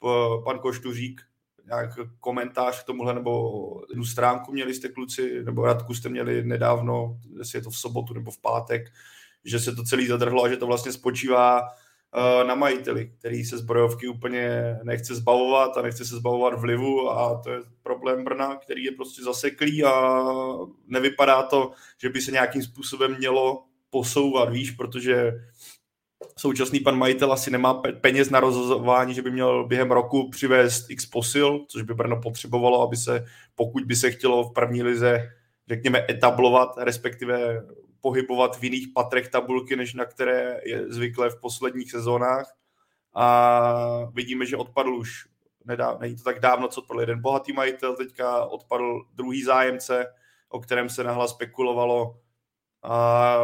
uh, pan Koštuřík, nějak komentář k tomuhle, nebo jednu stránku měli jste kluci, nebo Radku jste měli nedávno, jestli je to v sobotu nebo v pátek, že se to celý zadrhlo a že to vlastně spočívá Eh, na majiteli, který se zbrojovky úplně nechce zbavovat a nechce se zbavovat vlivu a to je problém Brna, který je prostě zaseklý a nevypadá to, že by se nějakým způsobem mělo posouvat, víš, protože současný pan majitel asi nemá peněz na rozhazování, že by měl během roku přivést x posil, což by Brno potřebovalo, aby se, pokud by se chtělo v první lize, řekněme, etablovat, respektive pohybovat v jiných patrech tabulky, než na které je zvyklé v posledních sezónách. A vidíme, že odpadl už, nedá, není to tak dávno, co odpadl jeden bohatý majitel, teďka odpadl druhý zájemce, o kterém se nahlas spekulovalo. A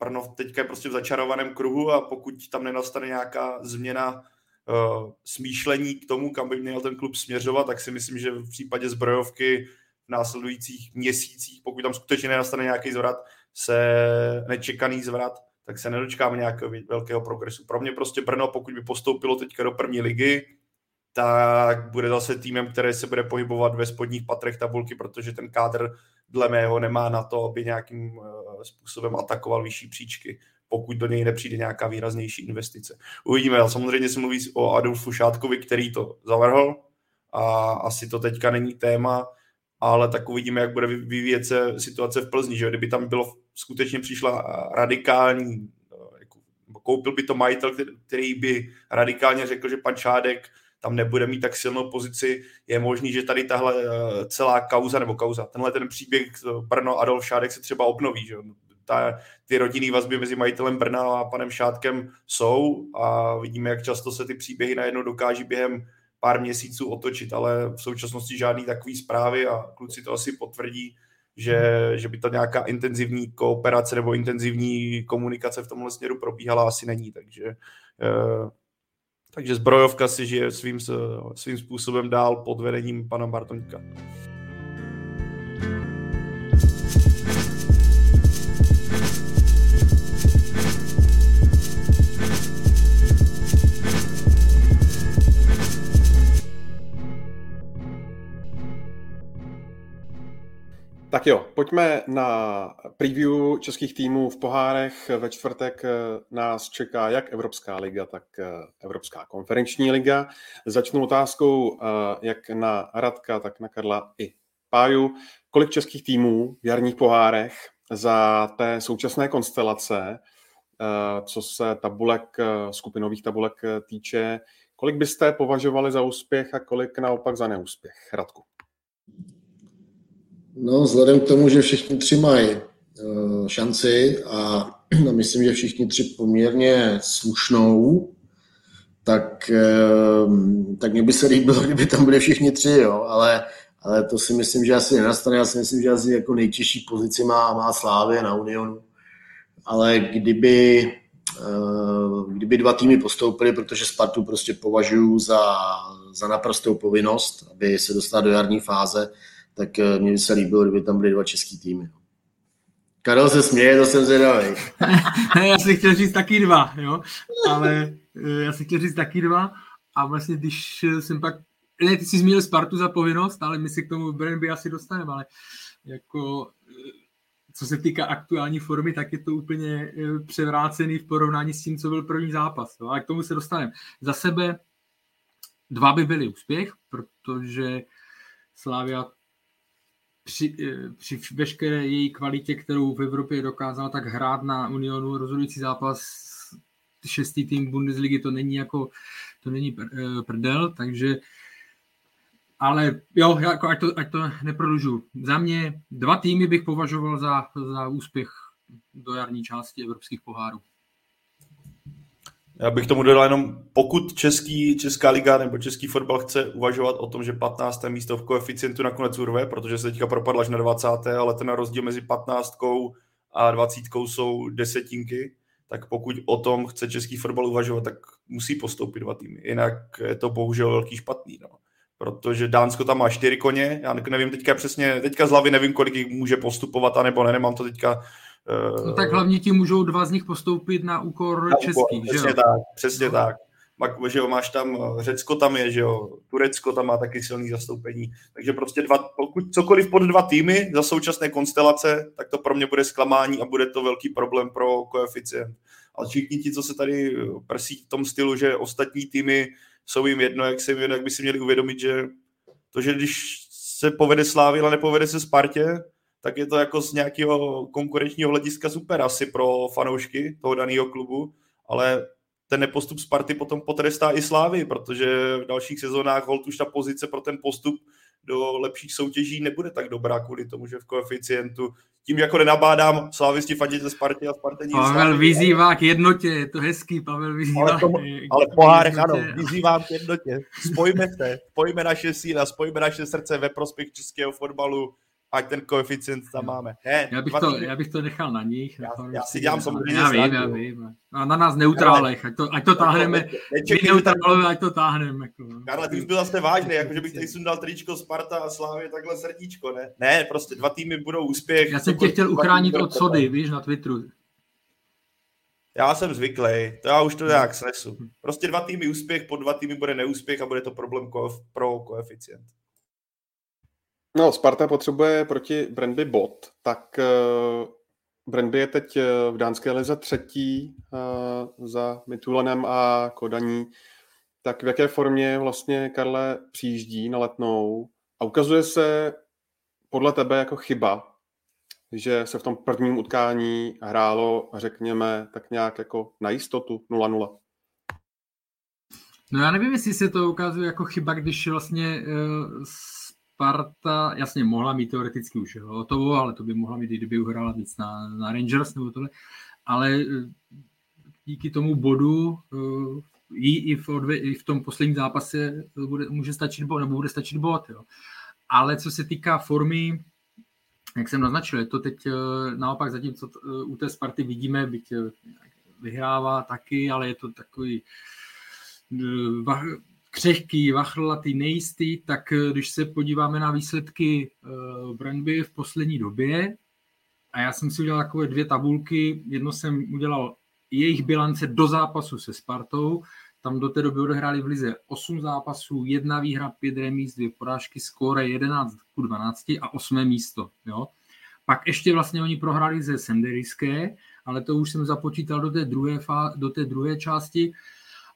Brno teďka je prostě v začarovaném kruhu a pokud tam nenastane nějaká změna uh, smýšlení k tomu, kam by měl ten klub směřovat, tak si myslím, že v případě zbrojovky v následujících měsících, pokud tam skutečně nenastane nějaký zvrat, se nečekaný zvrat, tak se nedočkáme nějakého velkého progresu. Pro mě prostě Brno, pokud by postoupilo teďka do první ligy, tak bude zase týmem, který se bude pohybovat ve spodních patrech tabulky, protože ten kádr dle mého nemá na to, aby nějakým eh, způsobem atakoval vyšší příčky, pokud do něj nepřijde nějaká výraznější investice. Uvidíme, ale samozřejmě se mluví o Adolfu Šátkovi, který to zavrhl a asi to teďka není téma, ale tak uvidíme, jak bude vyvíjet se situace v Plzni, že kdyby tam bylo skutečně přišla radikální, eh, jako, koupil by to majitel, který by radikálně řekl, že pan Šádek tam nebude mít tak silnou pozici, je možný, že tady tahle eh, celá kauza, nebo kauza, tenhle ten příběh Brno Adolf Šádek se třeba obnoví, že ta, ty rodinné vazby mezi majitelem Brna a panem Šátkem jsou a vidíme, jak často se ty příběhy najednou dokáží během pár měsíců otočit, ale v současnosti žádný takový zprávy a kluci to asi potvrdí, že, že by to nějaká intenzivní kooperace nebo intenzivní komunikace v tomhle směru probíhala asi není, takže eh, takže zbrojovka si žije svým, svým způsobem dál pod vedením pana Bartoňka. Tak jo, pojďme na preview českých týmů v pohárech. Ve čtvrtek eh, nás čeká jak Evropská liga, tak eh, Evropská konferenční liga. Začnu otázkou eh, jak na Radka, tak na Karla i Páju. Kolik českých týmů v jarních pohárech za té současné konstelace, co se tabulek, skupinových tabulek týče, kolik byste považovali za úspěch a kolik naopak za neúspěch? Radku. No, vzhledem k tomu, že všichni tři mají uh, šanci a myslím, že všichni tři poměrně slušnou, tak, uh, tak mě by se líbilo, kdyby tam byli všichni tři, jo, ale, ale to si myslím, že asi nenastane. Já si myslím, že asi jako nejtěžší pozici má, má Slávě na Unionu. Ale kdyby, uh, kdyby dva týmy postoupily, protože Spartu prostě považuji za, za naprostou povinnost, aby se dostala do jarní fáze, tak eh, mně by se líbilo, kdyby tam byly dva český týmy. Karel se směje, to jsem zvědavý. já si chtěl říct taky dva, jo, ale eh, já si chtěl říct taky dva a vlastně když jsem pak, ne, ty jsi zmínil Spartu za povinnost, ale my si k tomu by asi dostaneme, ale jako eh, co se týká aktuální formy, tak je to úplně převrácený v porovnání s tím, co byl první zápas. Jo? Ale k tomu se dostaneme. Za sebe dva by byly úspěch, protože Slavia při, eh, při veškeré její kvalitě, kterou v Evropě dokázala tak hrát na Unionu rozhodující zápas šestý tým Bundesligy, to není jako to není eh, prdel, takže ale jo, jako ať, to, ať to neprodlužu. Za mě dva týmy bych považoval za, za úspěch do jarní části evropských pohárů. Já bych tomu dodal jenom, pokud český, Česká liga nebo český fotbal chce uvažovat o tom, že 15. místo v koeficientu nakonec urve, protože se teďka propadla až na 20. ale ten rozdíl mezi 15. a 20. jsou desetinky, tak pokud o tom chce český fotbal uvažovat, tak musí postoupit dva týmy. Jinak je to bohužel velký špatný. No. Protože Dánsko tam má čtyři koně, já nevím teďka přesně, teďka z hlavy nevím, kolik jich může postupovat, anebo ne, nemám to teďka No tak hlavně ti můžou dva z nich postoupit na úkor na českých, úkor, přesně tak, přesně no. tak. Mak, že jo, máš tam, Řecko tam je, že jo, Turecko tam má taky silný zastoupení, takže prostě dva, pokud cokoliv pod dva týmy za současné konstelace, tak to pro mě bude zklamání a bude to velký problém pro koeficient. Ale všichni ti, co se tady prsí v tom stylu, že ostatní týmy jsou jim jedno, jak, se, jak by si měli uvědomit, že to, že když se povede Slávy, ale nepovede se Spartě, tak je to jako z nějakého konkurenčního hlediska super asi pro fanoušky toho daného klubu, ale ten nepostup Sparty potom potrestá i Slávy, protože v dalších sezónách hold už ta pozice pro ten postup do lepších soutěží nebude tak dobrá kvůli tomu, že v koeficientu tím jako nenabádám slávisti fandit ze Sparty a Spartení. Pavel vyzývá k jednotě, je to hezký, Pavel vyzývá. Ale, tomu, ale pohárek ano, vyzývám k jednotě. Spojme se, spojme naše síla, spojme naše srdce ve prospěch českého fotbalu ať ten koeficient tam máme. Ne, já, bych to, já bych to nechal na nich. Já, já si dělám samozřejmě Já vím, já vím. A na nás neutrálech, ať to, ať to táhneme. My neutrálové, ať to táhneme. Jako. No. Karle, ty už byl zase vážný, jako že bych tady sundal tričko Sparta a Slávě takhle srdíčko, ne? Ne, prostě dva týmy budou úspěch. Já jsem tě chtěl uchránit od sody, víš, na Twitteru. Já jsem zvyklý, to já už to nějak snesu. Prostě dva týmy úspěch, po dva týmy bude neúspěch a bude to problém pro koeficient. No, Sparta potřebuje proti Brandby bod, tak uh, Brandby je teď eh, v dánské lize třetí uh, za Mitulenem a Kodaní. Tak v jaké formě vlastně Karle přijíždí na letnou a ukazuje se podle tebe jako chyba, že se v tom prvním utkání hrálo, řekněme, tak nějak jako na jistotu 0-0? No já nevím, jestli se to ukazuje jako chyba, když vlastně uh, Sparta, jasně, mohla mít teoreticky už hotovo, ale to by mohla mít, kdyby uhrála víc na, na Rangers nebo tohle, ale eh, díky tomu bodu uh, jí i v, odve, i v tom posledním zápase bude, může stačit bod, nebo bude stačit bod, jo. Ale co se týká formy, jak jsem naznačil, je to teď uh, naopak zatímco uh, u té Sparty vidíme, byť vyhrává taky, ale je to takový křehký, vachlatý, nejistý, tak eh, když se podíváme na výsledky uh, Brandby v poslední době, a já jsem si udělal takové dvě tabulky, jedno jsem udělal jejich bilance do zápasu se Spartou, tam do té doby odehráli v Lize 8 zápasů, jedna výhra, pět remíz, dvě porážky, skóre 11 k 12 a 8 místo. Jo? Pak ještě vlastně oni prohráli ze Senderiské, ale to už jsem započítal do té druhé, do té druhé části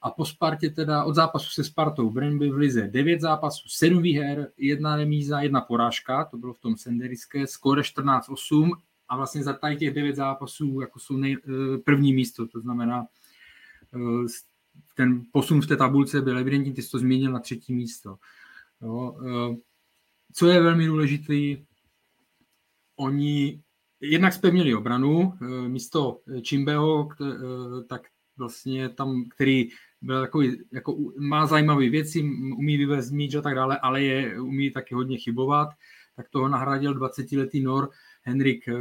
a po Spartě teda od zápasu se Spartou Brøndby v Lize 9 zápasů, 7 výher, jedna remíza, jedna porážka, to bylo v tom Senderiské, skóre 14-8 a vlastně za tady těch 9 zápasů jako jsou nej, eh, první místo, to znamená eh, ten posun v té tabulce byl evidentní, ty jsi to zmínil na třetí místo. Jo, eh, co je velmi důležité, oni jednak zpevnili obranu, místo Čimbeho, tak vlastně tam, který byl takový, jako má zajímavé věci, umí vyvést míč a tak dále, ale je, umí taky hodně chybovat, tak toho nahradil 20-letý Nor Henrik eh,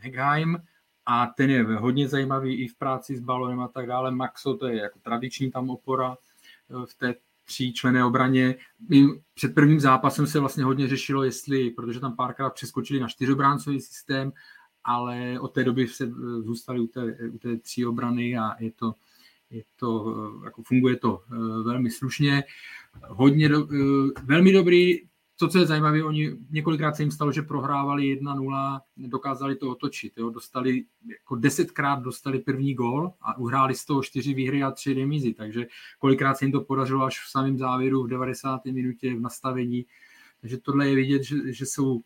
Hegheim a ten je hodně zajímavý i v práci s balonem a tak dále. Maxo, to je jako tradiční tam opora eh, v té tříčlené obraně. Před prvním zápasem se vlastně hodně řešilo, jestli, protože tam párkrát přeskočili na čtyřobráncový systém, ale od té doby se eh, zůstali u té, u té tří obrany a je to, je to, eh, jako funguje to eh, velmi slušně. Hodně, do, velmi dobrý, to, co je zajímavé, oni několikrát se jim stalo, že prohrávali 1-0, dokázali to otočit. Jo? Dostali, jako desetkrát dostali první gól a uhráli z toho čtyři výhry a tři remízy, takže kolikrát se jim to podařilo až v samém závěru v 90. minutě v nastavení. Takže tohle je vidět, že, že jsou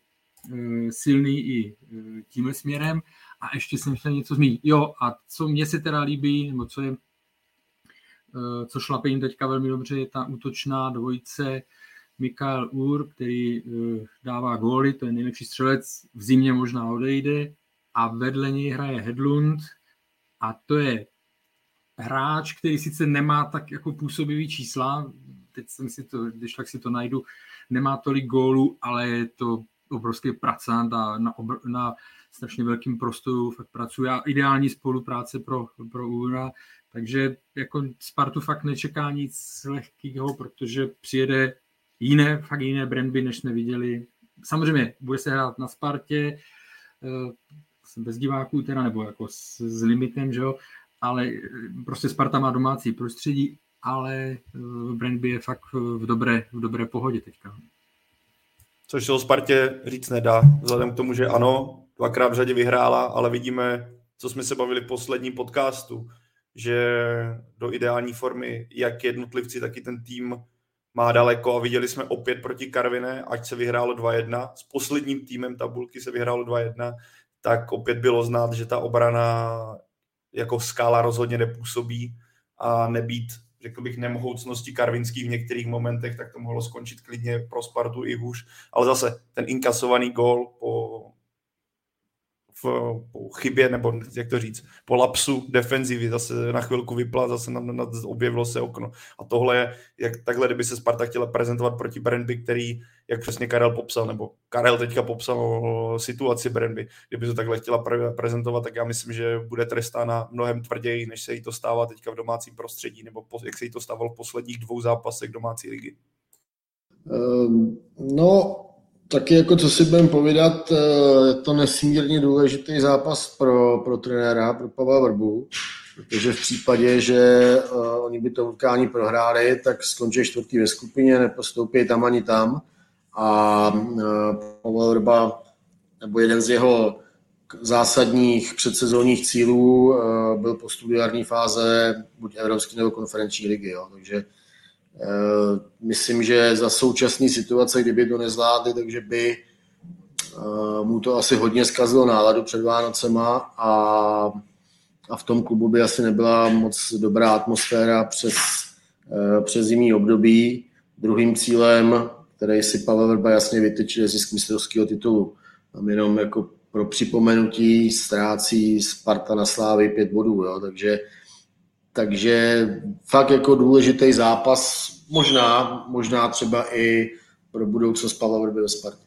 Eh, silný i eh, tímhle směrem. A ještě jsem chtěl něco zmínit. Jo, a co mně se teda líbí, nebo co je, eh, co šlape jim teďka velmi dobře, je ta útočná dvojice Mikael Ur, který dává góly, to je nejlepší střelec, v zimě možná odejde a vedle něj hraje Hedlund. A to je hráč, který sice nemá tak jako působivý čísla, teď jsem si to, když tak si to najdu, nemá tolik gólů, ale je to obrovský pracant a na, obr- na strašně velkým prostoru fakt pracuje. A ideální spolupráce pro, pro Ura, takže jako Spartu fakt nečeká nic lehkého, protože přijede jiné, fakt jiné brandby, než jsme viděli. Samozřejmě bude se hrát na Spartě, eh, bez diváků teda, nebo jako s, s limitem, že jo, ale eh, prostě Sparta má domácí prostředí, ale eh, Brandby je fakt v dobré, v dobré pohodě teďka. Což se o Spartě říct nedá, vzhledem k tomu, že ano, dvakrát v řadě vyhrála, ale vidíme, co jsme se bavili v posledním podcastu, že do ideální formy jak jednotlivci, tak i ten tým má daleko a viděli jsme opět proti Karviné, ať se vyhrálo 2-1, s posledním týmem tabulky se vyhrálo 2-1, tak opět bylo znát, že ta obrana jako skála rozhodně nepůsobí a nebýt řekl bych, nemohoucnosti Karvinských v některých momentech, tak to mohlo skončit klidně pro Spartu i hůř. Ale zase ten inkasovaný gol po v, po chybě, nebo jak to říct, po lapsu defenzivy zase na chvilku vypla, zase na, na, objevilo se okno. A tohle je, jak takhle, kdyby se Sparta chtěla prezentovat proti Brandby, který, jak přesně Karel popsal, nebo Karel teďka popsal situaci Brandby, kdyby to takhle chtěla pre, prezentovat, tak já myslím, že bude trestána mnohem tvrději, než se jí to stává teďka v domácím prostředí, nebo po, jak se jí to stávalo v posledních dvou zápasech domácí ligy. Um, no, Taky jako co si budeme povídat, eh, je to nesmírně důležitý zápas pro, pro trenéra, pro Pavla Vrbu, protože v případě, že uh, oni by to utkání prohráli, tak skončí čtvrtý ve skupině, nepostoupí tam ani tam a uh, Pavel Vrba, nebo jeden z jeho zásadních předsezónních cílů uh, byl postup fáze buď Evropské nebo konferenční ligy, jo. takže myslím, že za současné situace, kdyby to nezvládli, takže by eh, mu to asi hodně zkazilo náladu před Vánocema a, a v tom klubu by asi nebyla moc dobrá atmosféra přes, eh, přes zimní období. Druhým cílem, který si Pavel Vrba jasně vytyčil, je zisk mistrovského titulu. Tam jenom jako pro připomenutí ztrácí Sparta na Slávy pět bodů, jo, takže takže fakt jako důležitý zápas, možná, možná třeba i pro budoucnost Pavla Vrby ve Spartě.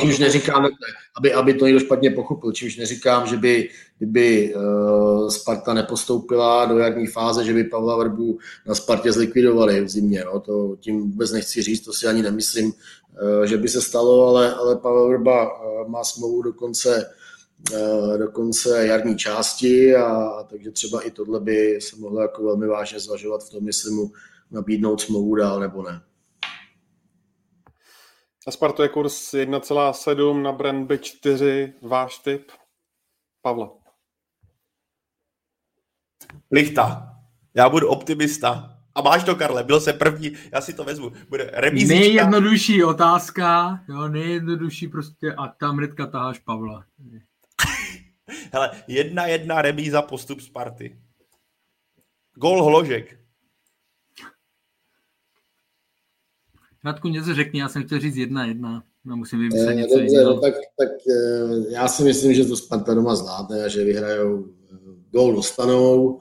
Čímž neříkám, aby, aby to někdo špatně pochopil, čímž neříkám, že by, kdyby uh, Sparta nepostoupila do jarní fáze, že by Pavla Vrbu na Spartě zlikvidovali v zimě. No. To tím vůbec nechci říct, to si ani nemyslím, uh, že by se stalo, ale, ale Pavel Vrba uh, má smlouvu do konce Eh, do konce jarní části a, a takže třeba i tohle by se mohlo jako velmi vážně zvažovat v tom, jestli mu nabídnout smlouvu dál nebo ne. A Spartu je kurz 1,7 na Brand 4. Váš tip? Pavla. Lichta. Já budu optimista. A máš to, Karle, byl se první, já si to vezmu. Bude remízička. Nejjednodušší otázka, jo, nejjednodušší prostě a tam hnedka taháš Pavla. Hele, jedna jedna remíza postup Sparty. Gol Hložek. Radku, něco řekni, já jsem chtěl říct jedna jedna. No, musím vymyslet eh, něco dobře, no, tak, tak eh, já si myslím, že to Sparta doma zvládne a že vyhrajou eh, gol dostanou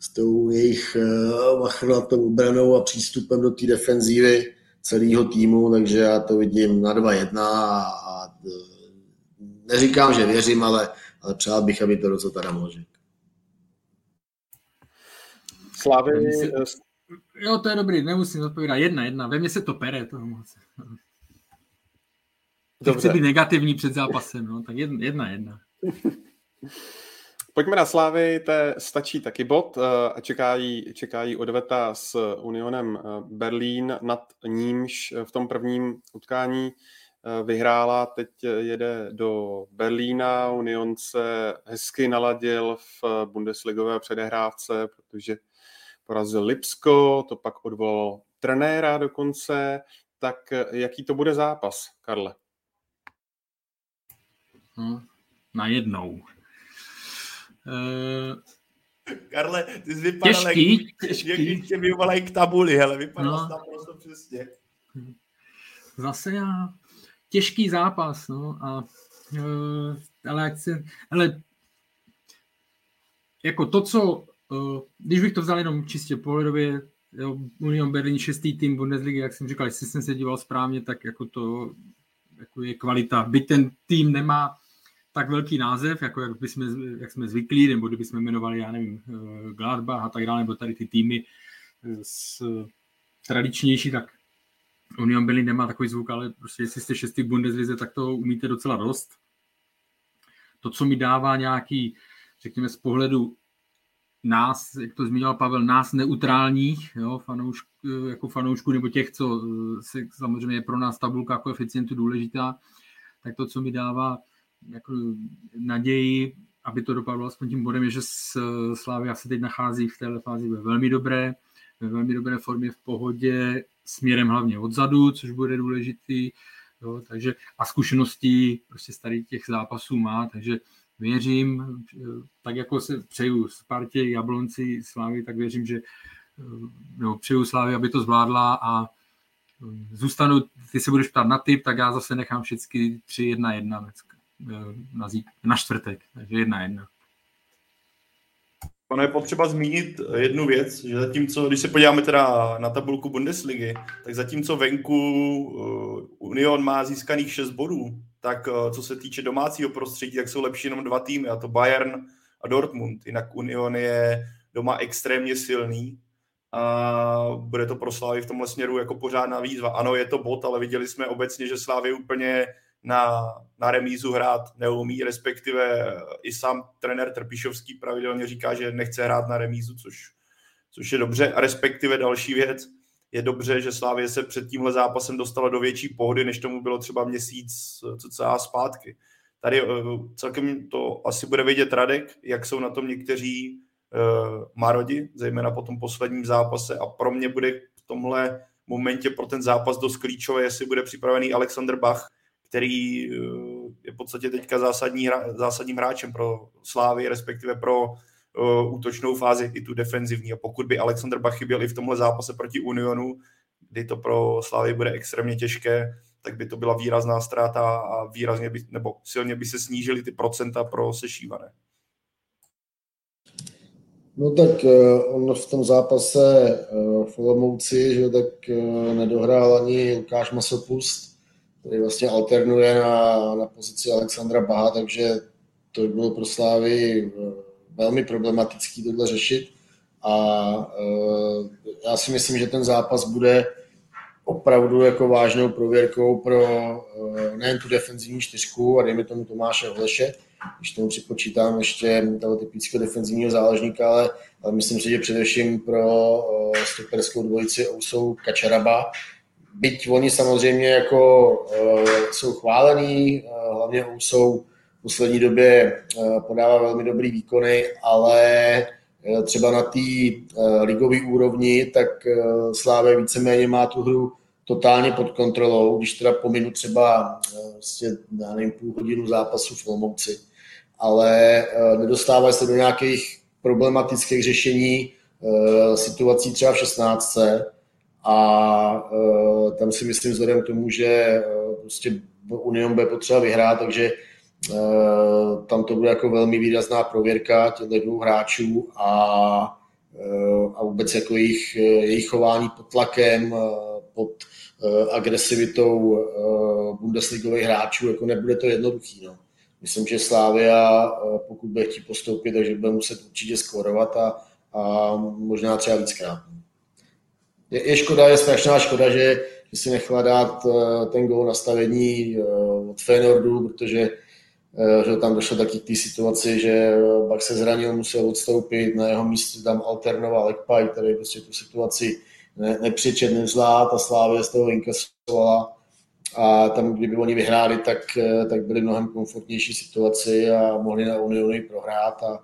s tou jejich machrlatou obranou a přístupem do té defenzívy celého týmu, takže já to vidím na 2-1 a, a neříkám, že věřím, ale ale přál bych, aby to rozhodl Adam Ložek. Slávy... Jo, to je dobrý, nemusím odpovídat. Jedna, jedna. Ve mně se to pere. To moc. Dobře. Chci být negativní před zápasem, no, tak jedna, jedna. jedna. Pojďme na Slávy, to stačí taky bod eh, a čekají, čekají odveta s Unionem eh, Berlín, nad nímž v tom prvním utkání Eh, vyhrála, teď jede do Berlína, Union se hezky naladil v Bundesligové předehrávce, protože porazil Lipsko, to pak odvolal trenéra dokonce, tak eh, jaký to bude zápas, Karle? Hmm, na jednou. Uh... Karle, ty jsi vypadal, těžký, jak, těžký. jak když tě vyvolají k tabuli, hele, vypadal no. tam prostě přesně. Zase já těžký zápas, no, a, uh, ale, jak se, ale jako to, co, uh, když bych to vzal jenom čistě pohledově, jo, Union Berlin šestý tým Bundesligy, jak jsem říkal, jestli jsem se díval správně, tak jako to jako je kvalita. Byť ten tým nemá tak velký název, jako jak, bychom, jak jsme zvyklí, nebo kdybychom jmenovali, já nevím, eh, Gladbach a tak dále, nebo tady ty týmy s, tradičnější, tak Union Berlin nemá takový zvuk, ale prostě jestli jste šestý Bundeslize, tak to umíte docela dost. To, co mi dává nějaký, řekněme z pohledu nás, jak to zmiňoval Pavel, nás neutrálních, jo, fanoušk, jako fanoušku nebo těch, co se, samozřejmě je pro nás tabulka koeficientu důležitá, tak to, co mi dává jako naději, aby to dopadlo aspoň tím bodem, je, že Slávia se teď nachází v téhle fázi ve velmi dobré, ve velmi dobré formě, v pohodě, směrem hlavně odzadu, což bude důležitý. Jo, takže a zkušenosti prostě starý těch zápasů má, takže věřím, tak jako se přeju Spartě, Jablonci, Slávy, tak věřím, že no, přeju Slávy, aby to zvládla a zůstanu, ty se budeš ptát na typ, tak já zase nechám všechny 3-1-1 na, na čtvrtek, takže jedna jedna. Ono je potřeba zmínit jednu věc, že zatímco, když se podíváme teda na tabulku Bundesligy, tak zatímco venku Union má získaných 6 bodů, tak co se týče domácího prostředí, tak jsou lepší jenom dva týmy, a to Bayern a Dortmund. Jinak Union je doma extrémně silný a bude to pro Slávy v tomhle směru jako pořádná výzva. Ano, je to bod, ale viděli jsme obecně, že Slávy úplně na, na remízu hrát neumí, respektive i sám trenér Trpišovský pravidelně říká, že nechce hrát na remízu, což, což je dobře. A respektive další věc, je dobře, že Slávě se před tímhle zápasem dostala do větší pohody, než tomu bylo třeba měsíc cca zpátky. Tady eh, celkem to asi bude vidět Radek, jak jsou na tom někteří uh, Marodi, zejména po tom posledním zápase a pro mě bude v tomhle momentě pro ten zápas dost klíčové, jestli bude připravený Alexander Bach, který uh, je v podstatě teďka zásadní, zásadním hráčem pro Slávy, respektive pro uh, útočnou fázi i tu defenzivní. A pokud by Alexander Bach chyběl i v tomhle zápase proti Unionu, kdy to pro Slávy bude extrémně těžké, tak by to byla výrazná ztráta a výrazně by, nebo silně by se snížily ty procenta pro sešívané. No tak uh, on v tom zápase v Olomouci, že tak nedohrál ani Lukáš Masopust, který vlastně alternuje na, na pozici Alexandra Baha, takže to bylo pro Slávy uh, velmi problematický tohle řešit. A uh, já si myslím, že ten zápas bude opravdu jako vážnou prověrkou pro uh, nejen tu defenzivní čtyřku a dejme tomu Tomáše Hleše, když tomu připočítám ještě toho typického defenzivního záložníka, ale, ale myslím si, že především pro uh, stoperskou dvojici jsou Kačaraba. Byť oni samozřejmě jako uh, jsou chválení, uh, hlavně jsou v poslední době uh, podává velmi dobrý výkony, ale uh, třeba na té uh, ligové úrovni, tak uh, Sláve víceméně má tu hru totálně pod kontrolou, když teda pominu třeba vlastně, já nevím, půl hodinu zápasu v Olomouci, ale eh, nedostávají se do nějakých problematických řešení eh, situací třeba v 16. A eh, tam si myslím, vzhledem k tomu, že prostě Union bude potřeba vyhrát, takže tam to bude jako velmi výrazná prověrka těchto dvou hráčů a, a vůbec jako jejich, jejich chování pod tlakem, pod agresivitou Bundesligových hráčů, jako nebude to jednoduchý. No. Myslím, že Slávia, pokud bude chtít postoupit, takže bude muset určitě skórovat a, a možná třeba víckrát. Je, je škoda, je strašná škoda, že, že si nechala dát eh, ten gol nastavení eh, od Feynordu, protože že tam došlo taky k té situaci, že Bak se zranil, musel odstoupit, na jeho místě tam alternoval Ekpaj, který prostě tu situaci ne, nepřičet, nezvlád a Slávě z toho inkasovala a tam, kdyby oni vyhráli, tak, eh, tak byli mnohem komfortnější situaci a mohli na Uniony prohrát a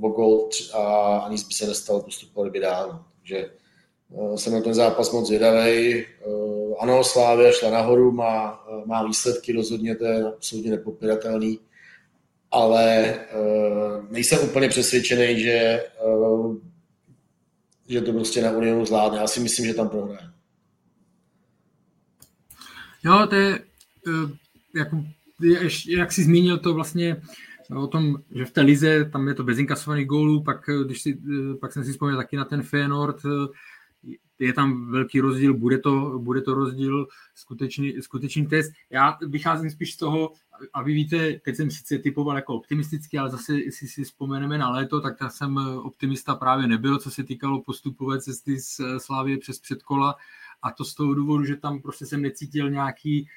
uh, gol a ani by se nestalo, postupovali by dál. Takže jsem na ten zápas moc zvědavý. Uh, ano, Slávia šla nahoru, má, má výsledky, rozhodně to je absolutně nepopiratelný, ale nejsem úplně přesvědčený, že, že to prostě na Unionu zvládne. Já si myslím, že tam prohraje. Jo, to je, eh, jako, jak jsi zmínil to vlastně o tom, že v té lize tam je to bez inkasovaných gólů, pak, eh, když si, eh, pak jsem si vzpomněl taky na ten Feyenoord, je tam velký rozdíl, bude to, bude to rozdíl, skutečný, skutečný test. Já vycházím spíš z toho, a vy víte, teď jsem sice typoval jako optimisticky, ale zase, jestli si vzpomeneme na léto, tak já jsem optimista právě nebyl, co se týkalo postupové cesty z Slávě přes předkola a to z toho důvodu, že tam prostě jsem necítil nějaký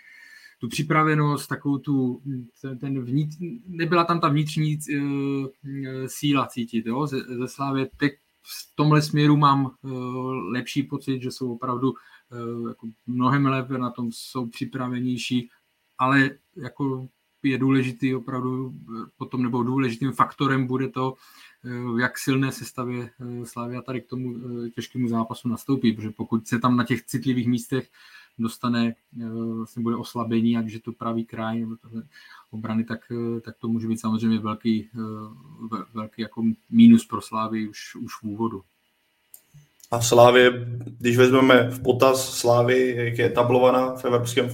tu připravenost, takovou tu, ten, vnitř, nebyla tam ta vnitřní uh, síla cítit, jo, ze, ze Slávě. Teď v tomhle směru mám uh, lepší pocit, že jsou opravdu uh, jako mnohem lépe na tom, jsou připravenější, ale jako je důležitý opravdu potom, nebo důležitým faktorem bude to, Eh, jak silné sestavě eh, Slavia tady k tomu eh, těžkému zápasu nastoupí, protože pokud se tam na těch citlivých místech dostane, vlastně bude oslabení, ať je to pravý kraj obrany, tak, tak to může být samozřejmě velký, velký jako mínus pro Slávy už, už v úvodu. A Slávě, když vezmeme v potaz Slávy, jak je tablovaná v evropském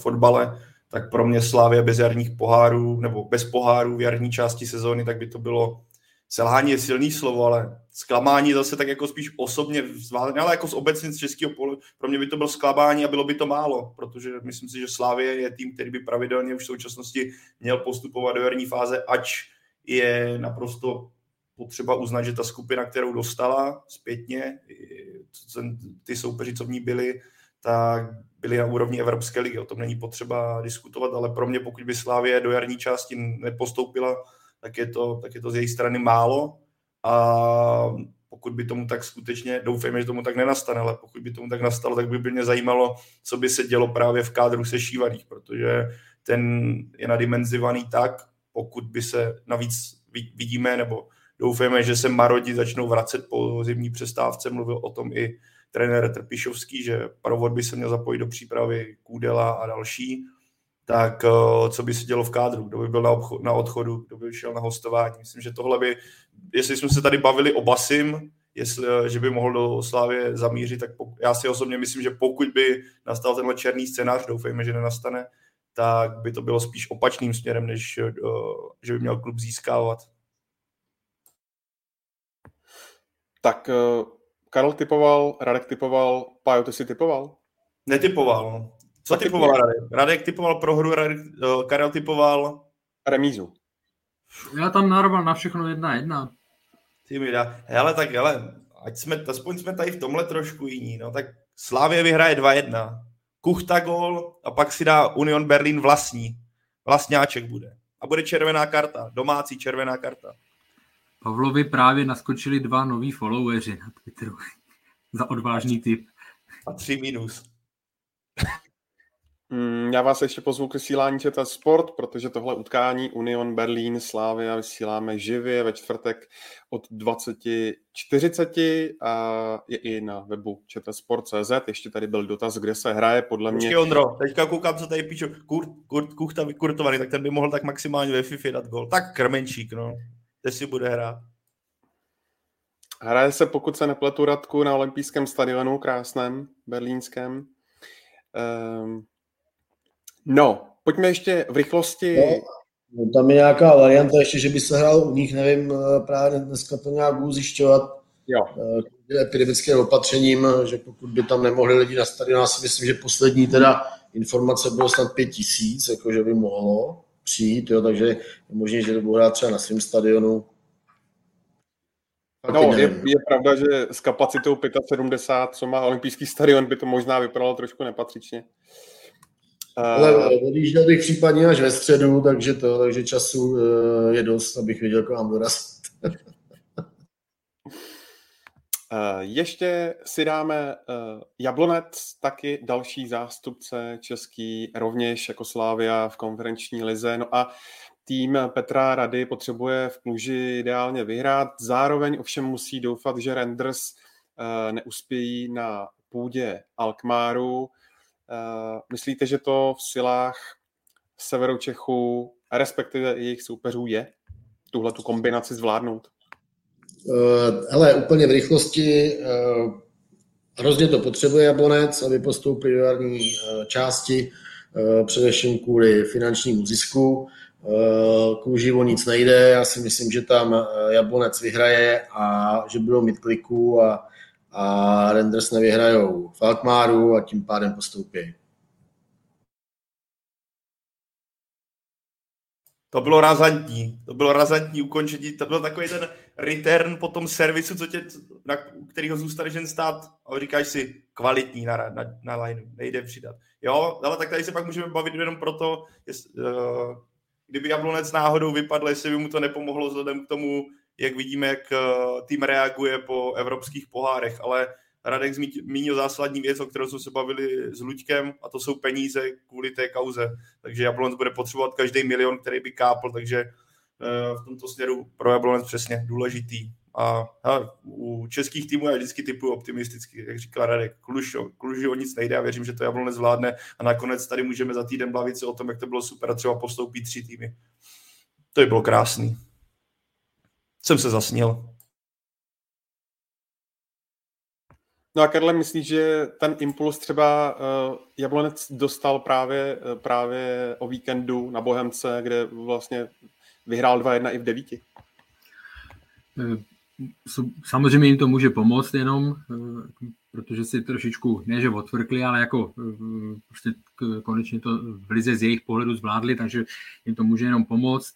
fotbale, tak pro mě Slávě bez jarních pohárů, nebo bez pohárů v jarní části sezóny, tak by to bylo selhání je silný slovo, ale zklamání zase tak jako spíš osobně, ale jako z obecně z českého polu, pro mě by to bylo zklamání a bylo by to málo, protože myslím si, že Slávě je tým, který by pravidelně už v současnosti měl postupovat do jarní fáze, ač je naprosto potřeba uznat, že ta skupina, kterou dostala zpětně, ty soupeři, co v ní byli, tak byli na úrovni Evropské ligy. O tom není potřeba diskutovat, ale pro mě, pokud by Slávě do jarní části nepostoupila, tak je to, tak je to z její strany málo a pokud by tomu tak skutečně, doufejme, že tomu tak nenastane, ale pokud by tomu tak nastalo, tak by mě zajímalo, co by se dělo právě v kádru sešívaných, protože ten je nadimenzovaný tak, pokud by se navíc vidíme, nebo doufejme, že se Marodi začnou vracet po zimní přestávce, mluvil o tom i trenér Trpišovský, že provod by se měl zapojit do přípravy Kůdela a další, tak eh, co by se dělo v kádru, kdo by byl na, obchod, na odchodu, kdo by šel na hostování. Myslím, že tohle by, jestli jsme se tady bavili o Basim, jestli, eh, že by mohl do Slávě zamířit, tak pokud, já si osobně myslím, že pokud by nastal tenhle černý scénář, doufejme, že nenastane, tak by to bylo spíš opačným směrem, než eh, že by měl klub získávat. Tak Karel typoval, Radek typoval, Pájo, ty si typoval? Netypoval. Co typoval Radek? Radek typoval prohru, Radek, uh, Karel typoval... Remízu. Já tam narval na všechno jedna jedna. Ty mi dá. Hele, tak hele, ať jsme, aspoň jsme tady v tomhle trošku jiní, no tak Slávě vyhraje 2-1. Kuchta gol a pak si dá Union Berlin vlastní. Vlastňáček bude. A bude červená karta. Domácí červená karta. Pavlovi právě naskočili dva noví followeri na Twitteru. Za odvážný typ. A tři minus. Mm, já vás ještě pozvu k vysílání ČT Sport, protože tohle utkání Union Berlin Slávia vysíláme živě ve čtvrtek od 20.40 a je i na webu čtsport.cz. Ještě tady byl dotaz, kde se hraje, podle mě... Počkej, Ondro, teďka koukám, co tady píšu. Kurt, Kurt, Kuchta vykurtovaný, tak ten by mohl tak maximálně ve FIFA dát gol. Tak krmenčík, no. Kde si bude hrát? Hraje se, pokud se nepletu, Radku, na olympijském stadionu, krásném, berlínském. Um, No, pojďme ještě v rychlosti. No, no, tam je nějaká varianta ještě, že by se hrál u nich, nevím, eh, právě dneska to nějak budu zjišťovat. Jo. Eh, epidemickým opatřením, že pokud by tam nemohli lidi na stadion, já si myslím, že poslední teda informace bylo snad pět tisíc, jako že by mohlo přijít, jo, takže je možné, že to budou hrát třeba na svém stadionu. No, je, je pravda, že s kapacitou 75, co má olympijský stadion, by to možná vypadalo trošku nepatřičně. Ale odjížděl bych případně až ve středu, takže to, takže času eh, je dost, abych věděl, kam dorazit. Eh, ještě si dáme eh, Jablonec, taky další zástupce český, rovněž jako Slávia v konferenční lize. No a tým Petra Rady potřebuje v Kluži ideálně vyhrát, zároveň ovšem musí doufat, že Renders neuspějí na půdě Alkmáru. Eh, myslíte, že to v silách severu Čechu, respektive jejich soupeřů je, tuhle tu kombinaci zvládnout? Uh, hele, úplně v rychlosti uh, hrozně to potřebuje Jablonec, aby postoupil do jarní části, především kvůli finančnímu zisku. Uh, Kůživo nic nejde, já si myslím, že tam Jablonec vyhraje a že budou mít kliku a a Renders nevyhrajou Falkmáru a tím pádem postoupí. To bylo razantní, to bylo razantní ukončení, to byl takový ten return po tom servisu, co tě, na kterýho zůstaneš jen stát a říkáš si kvalitní na, na, na line, nejde přidat. Jo, ale tak tady se pak můžeme bavit jenom proto, jest, uh, kdyby Jablonec náhodou vypadl, jestli by mu to nepomohlo vzhledem k tomu, jak vidíme, jak eh, tým reaguje po evropských pohárech, ale Radek zmínil zásadní věc, o kterou jsme se bavili s Luďkem, a to jsou peníze kvůli té kauze. Takže Jablonec bude potřebovat každý milion, který by kápl, takže eh, v tomto směru pro Jablonec přesně důležitý. A, a u českých týmů já vždycky typuji optimisticky, jak říkal Radek, Kluž, Kluži o nic nejde a věřím, že to Jablonec zvládne a nakonec tady můžeme za týden bavit se o tom, jak to bylo super a třeba postoupí tři týmy. To by bylo krásný jsem se zasnil. No a Karle, myslíš, že ten impuls třeba uh, Jablonec dostal právě, uh, právě o víkendu na Bohemce, kde vlastně vyhrál 2-1 i v devíti? Samozřejmě jim to může pomoct jenom, protože si trošičku, ne že otvrkli, ale jako prostě konečně to v lize z jejich pohledu zvládli, takže jim to může jenom pomoct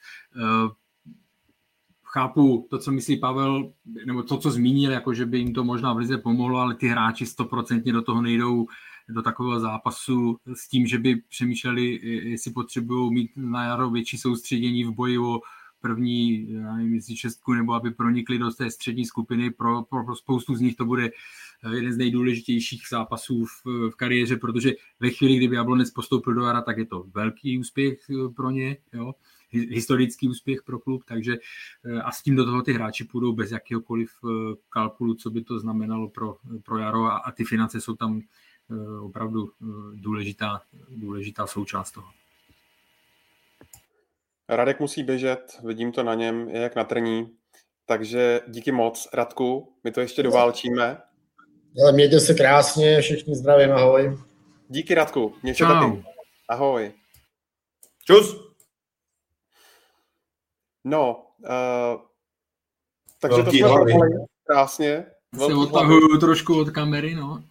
chápu to, co myslí Pavel, nebo to, co zmínil, jako že by jim to možná v lize pomohlo, ale ty hráči stoprocentně do toho nejdou do takového zápasu s tím, že by přemýšleli, jestli potřebují mít na jaro větší soustředění v boji o první, já nevím, jestli šestku, nebo aby pronikli do té střední skupiny. Pro, pro, pro spoustu z nich to bude jeden z nejdůležitějších zápasů v, v kariéře, protože ve chvíli, kdyby Jablonec postoupil do jara, tak je to velký úspěch pro ně. Jo historický úspěch pro klub, takže eh, a s tím do toho ty hráči půjdou bez jakéhokoliv eh, kalkulu, co by to znamenalo pro, pro Jaro a, a ty finance jsou tam eh, opravdu důležitá, důležitá součást toho. Radek musí běžet, vidím to na něm, je jak na trní, takže díky moc, Radku, my to ještě doválčíme. Ale mějte se krásně, všichni zdravím, ahoj. Díky Radku, mě se taky. Ahoj. Čus. No, uh, takže Velký to jsme hlavy. krásně. Se odtahuju trošku od kamery, no.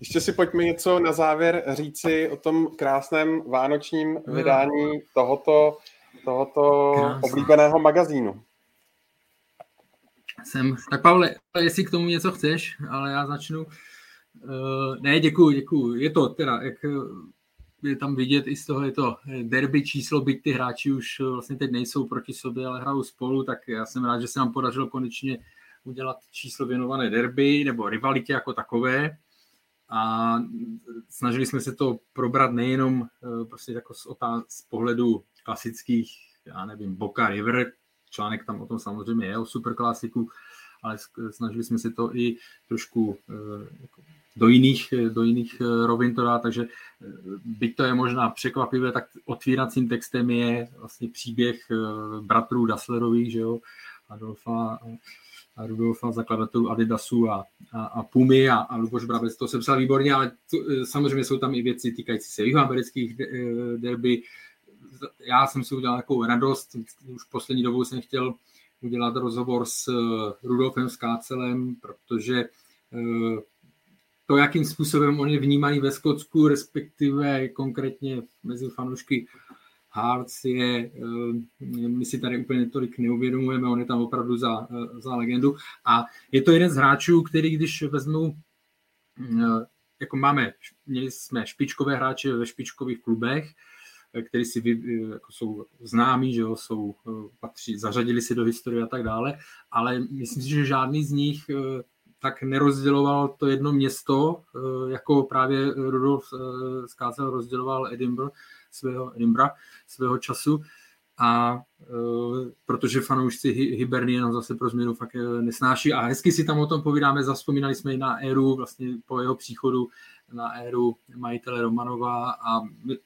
Ještě si pojďme něco na závěr říci o tom krásném vánočním no. vydání tohoto, tohoto oblíbeného magazínu. Jsem. Tak Pavle, jestli k tomu něco chceš, ale já začnu. Uh, ne, děkuji, děkuji. Je to teda, jak je tam vidět i z toho, je to derby číslo, byť ty hráči už vlastně teď nejsou proti sobě, ale hrajou spolu, tak já jsem rád, že se nám podařilo konečně udělat číslo věnované derby nebo rivalitě jako takové. A snažili jsme se to probrat nejenom eh, prostě jako z, otáz, z pohledu klasických, já nevím, Boca River, článek tam o tom samozřejmě je, o superklasiku, ale snažili jsme se to i trošku eh, jako do jiných, do jiných eh, rovin to dá, takže eh, byť to je možná překvapivé, tak otvíracím textem je vlastně příběh eh, bratrů Dasslerových, že jo, Adolfa a Rudolfa, zakladatelů Adidasu a, a, a Pumy a, a Luboš Brabec, to se psal výborně, ale to, samozřejmě jsou tam i věci týkající se jihoamerických derby. Já jsem si udělal takovou radost, už poslední dobou jsem chtěl udělat rozhovor s Rudolfem Skácelem, protože to, jakým způsobem oni vnímají ve Skotsku, respektive konkrétně mezi fanoušky Hearts je, eh, my si tady úplně tolik neuvědomujeme, on je tam opravdu za, eh, za legendu. A je to jeden z hráčů, který když vezmu, eh, jako máme, měli jsme špičkové hráče ve špičkových klubech, který si jako jsou známí, že jo, jsou, patří, zařadili si do historie a tak dále, ale myslím si, že žádný z nich tak nerozděloval to jedno město, eh, jako právě Rudolf Skázel eh, rozděloval Edinburgh svého, Edinburgh svého času. A uh, protože fanoušci Hibernie nám zase pro změnu fakt nesnáší a hezky si tam o tom povídáme, zaspomínali jsme i na éru, vlastně po jeho příchodu na éru majitele Romanova a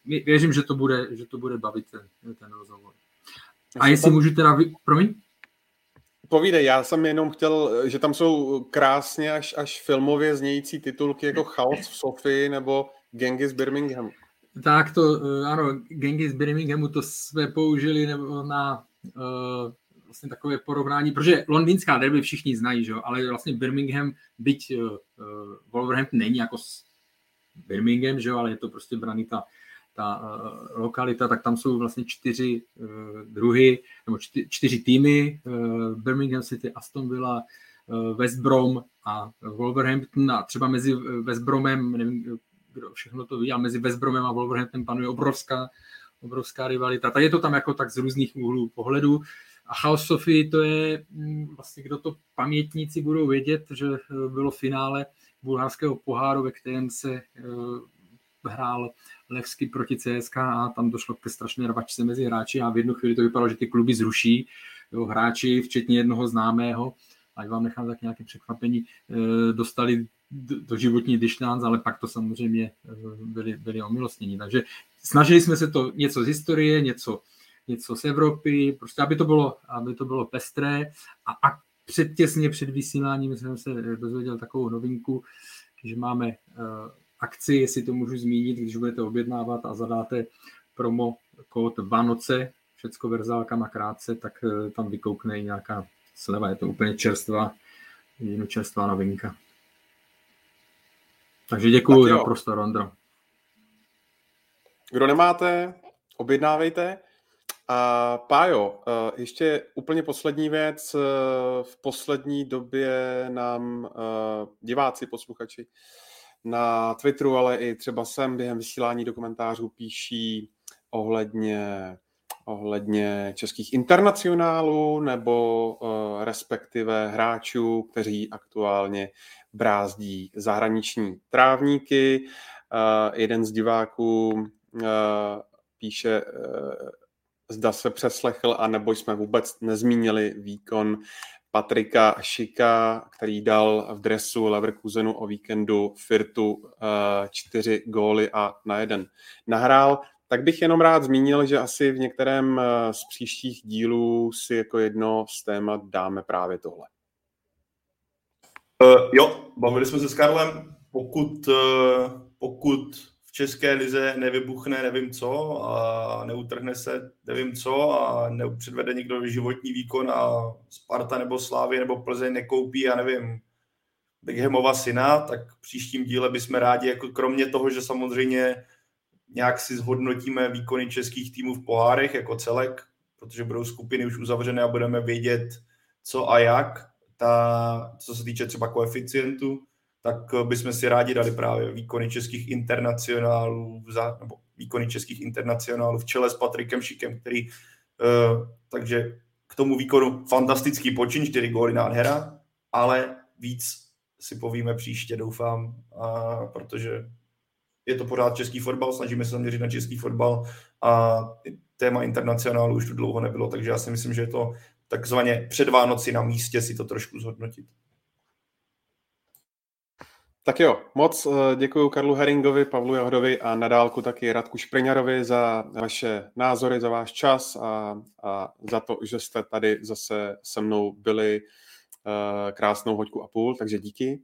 my, věřím, že to bude, že to bude bavit ten, ten rozhovor. A jestli můžu teda, vy... promiň? Povídej, já jsem jenom chtěl, že tam jsou krásně až, až filmově znějící titulky jako Chaos v Sofii nebo Genghis Birmingham. Tak to, eh, ano, Genghis Birminghamu to jsme použili na uh, vlastně takové porovnání, protože londýnská derby všichni znají, že? ale vlastně Birmingham, byť uh, Wolverhampton není jako Birmingham, že? ale je to prostě braný ta uh, lokalita, tak tam jsou vlastně čtyři uh, druhy, nebo čty, čtyři týmy, uh, Birmingham City, Aston Villa, West Brom a Wolverhampton a třeba mezi West Bromem, nevím, kdo všechno to ví, a mezi West Bromem a Wolverhampton panuje obrovská, obrovská rivalita. Tak je to tam jako tak z různých úhlů pohledu. A House Sophie to je mm, vlastně, kdo to pamětníci budou vědět, že bylo finále bulharského poháru, ve kterém se hrál Levsky proti CSK a tam došlo ke strašné rvačce mezi hráči a v jednu chvíli to vypadalo, že ty kluby zruší jo, hráči, včetně jednoho známého, ať vám nechám tak nějaké překvapení, eh, dostali do životní dištánc, ale pak to samozřejmě eh, byli, byli omilostnění. Takže snažili jsme se to něco z historie, něco, něco z Evropy, prostě aby to bylo, aby to bylo pestré a, a předtěsně před vysíláním jsem se dozvěděl takovou novinku, že máme akci, jestli to můžu zmínit, když budete objednávat a zadáte promo kód Vánoce, všecko verzálkama krátce, tak tam vykoukne nějaká sleva. Je to úplně čerstvá, čerstvá novinka. Takže děkuji za prostor, Ondro. Kdo nemáte, objednávejte. A Pájo, eh, ještě úplně poslední věc. Eh, v poslední době nám eh, diváci, posluchači na Twitteru, ale i třeba sem během vysílání do komentářů píší ohledně, ohledně českých internacionálů nebo respektive hráčů, kteří aktuálně brázdí zahraniční trávníky. jeden z diváků píše zda se přeslechl, anebo jsme vůbec nezmínili výkon Patrika Šika, který dal v dresu Leverkusenu o víkendu Firtu eh, čtyři góly a na jeden nahrál. Tak bych jenom rád zmínil, že asi v některém eh, z příštích dílů si jako jedno z témat dáme právě tohle. Uh, jo, bavili jsme se s Karlem. Pokud, uh, pokud české lize nevybuchne nevím co a neutrhne se nevím co a nepředvede někdo životní výkon a Sparta nebo Slávy nebo Plzeň nekoupí, a nevím, Beckhamova syna, tak v příštím díle bychom rádi, jako kromě toho, že samozřejmě nějak si zhodnotíme výkony českých týmů v pohárech jako celek, protože budou skupiny už uzavřené a budeme vědět, co a jak, ta, co se týče třeba koeficientu, tak eh, bychom si rádi dali právě výkony českých internacionálů, nebo výkony českých internacionálů v čele s Patrikem Šikem, který, uh, takže k tomu výkonu fantastický počin, čtyři góly nádhera, ale víc si povíme příště, doufám, a, protože je to pořád český fotbal, snažíme se zaměřit na český fotbal a téma internacionálu už tu dlouho nebylo, takže já si myslím, že je to takzvaně před Vánoci na místě si to trošku zhodnotit. Tak jo, moc eh, děkuji Karlu Heringovi, Pavlu Jahodovi a nadálku taky Radku Špriňarovi za vaše názory, za váš čas a, a za to, že jste tady zase se mnou byli uh, krásnou hoďku a půl, takže díky.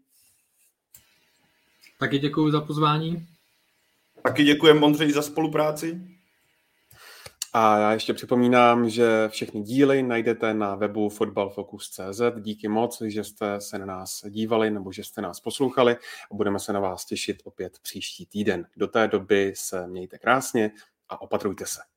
Taky děkuji za pozvání. Taky děkuji Ondřej za spolupráci. A já ještě připomínám, že všechny díly najdete na webu fotbalfocus.cz. Díky moc, že jste se na nás dívali nebo že jste nás poslouchali a budeme se na vás těšit opět příští týden. Do té doby se mějte krásně a opatrujte se.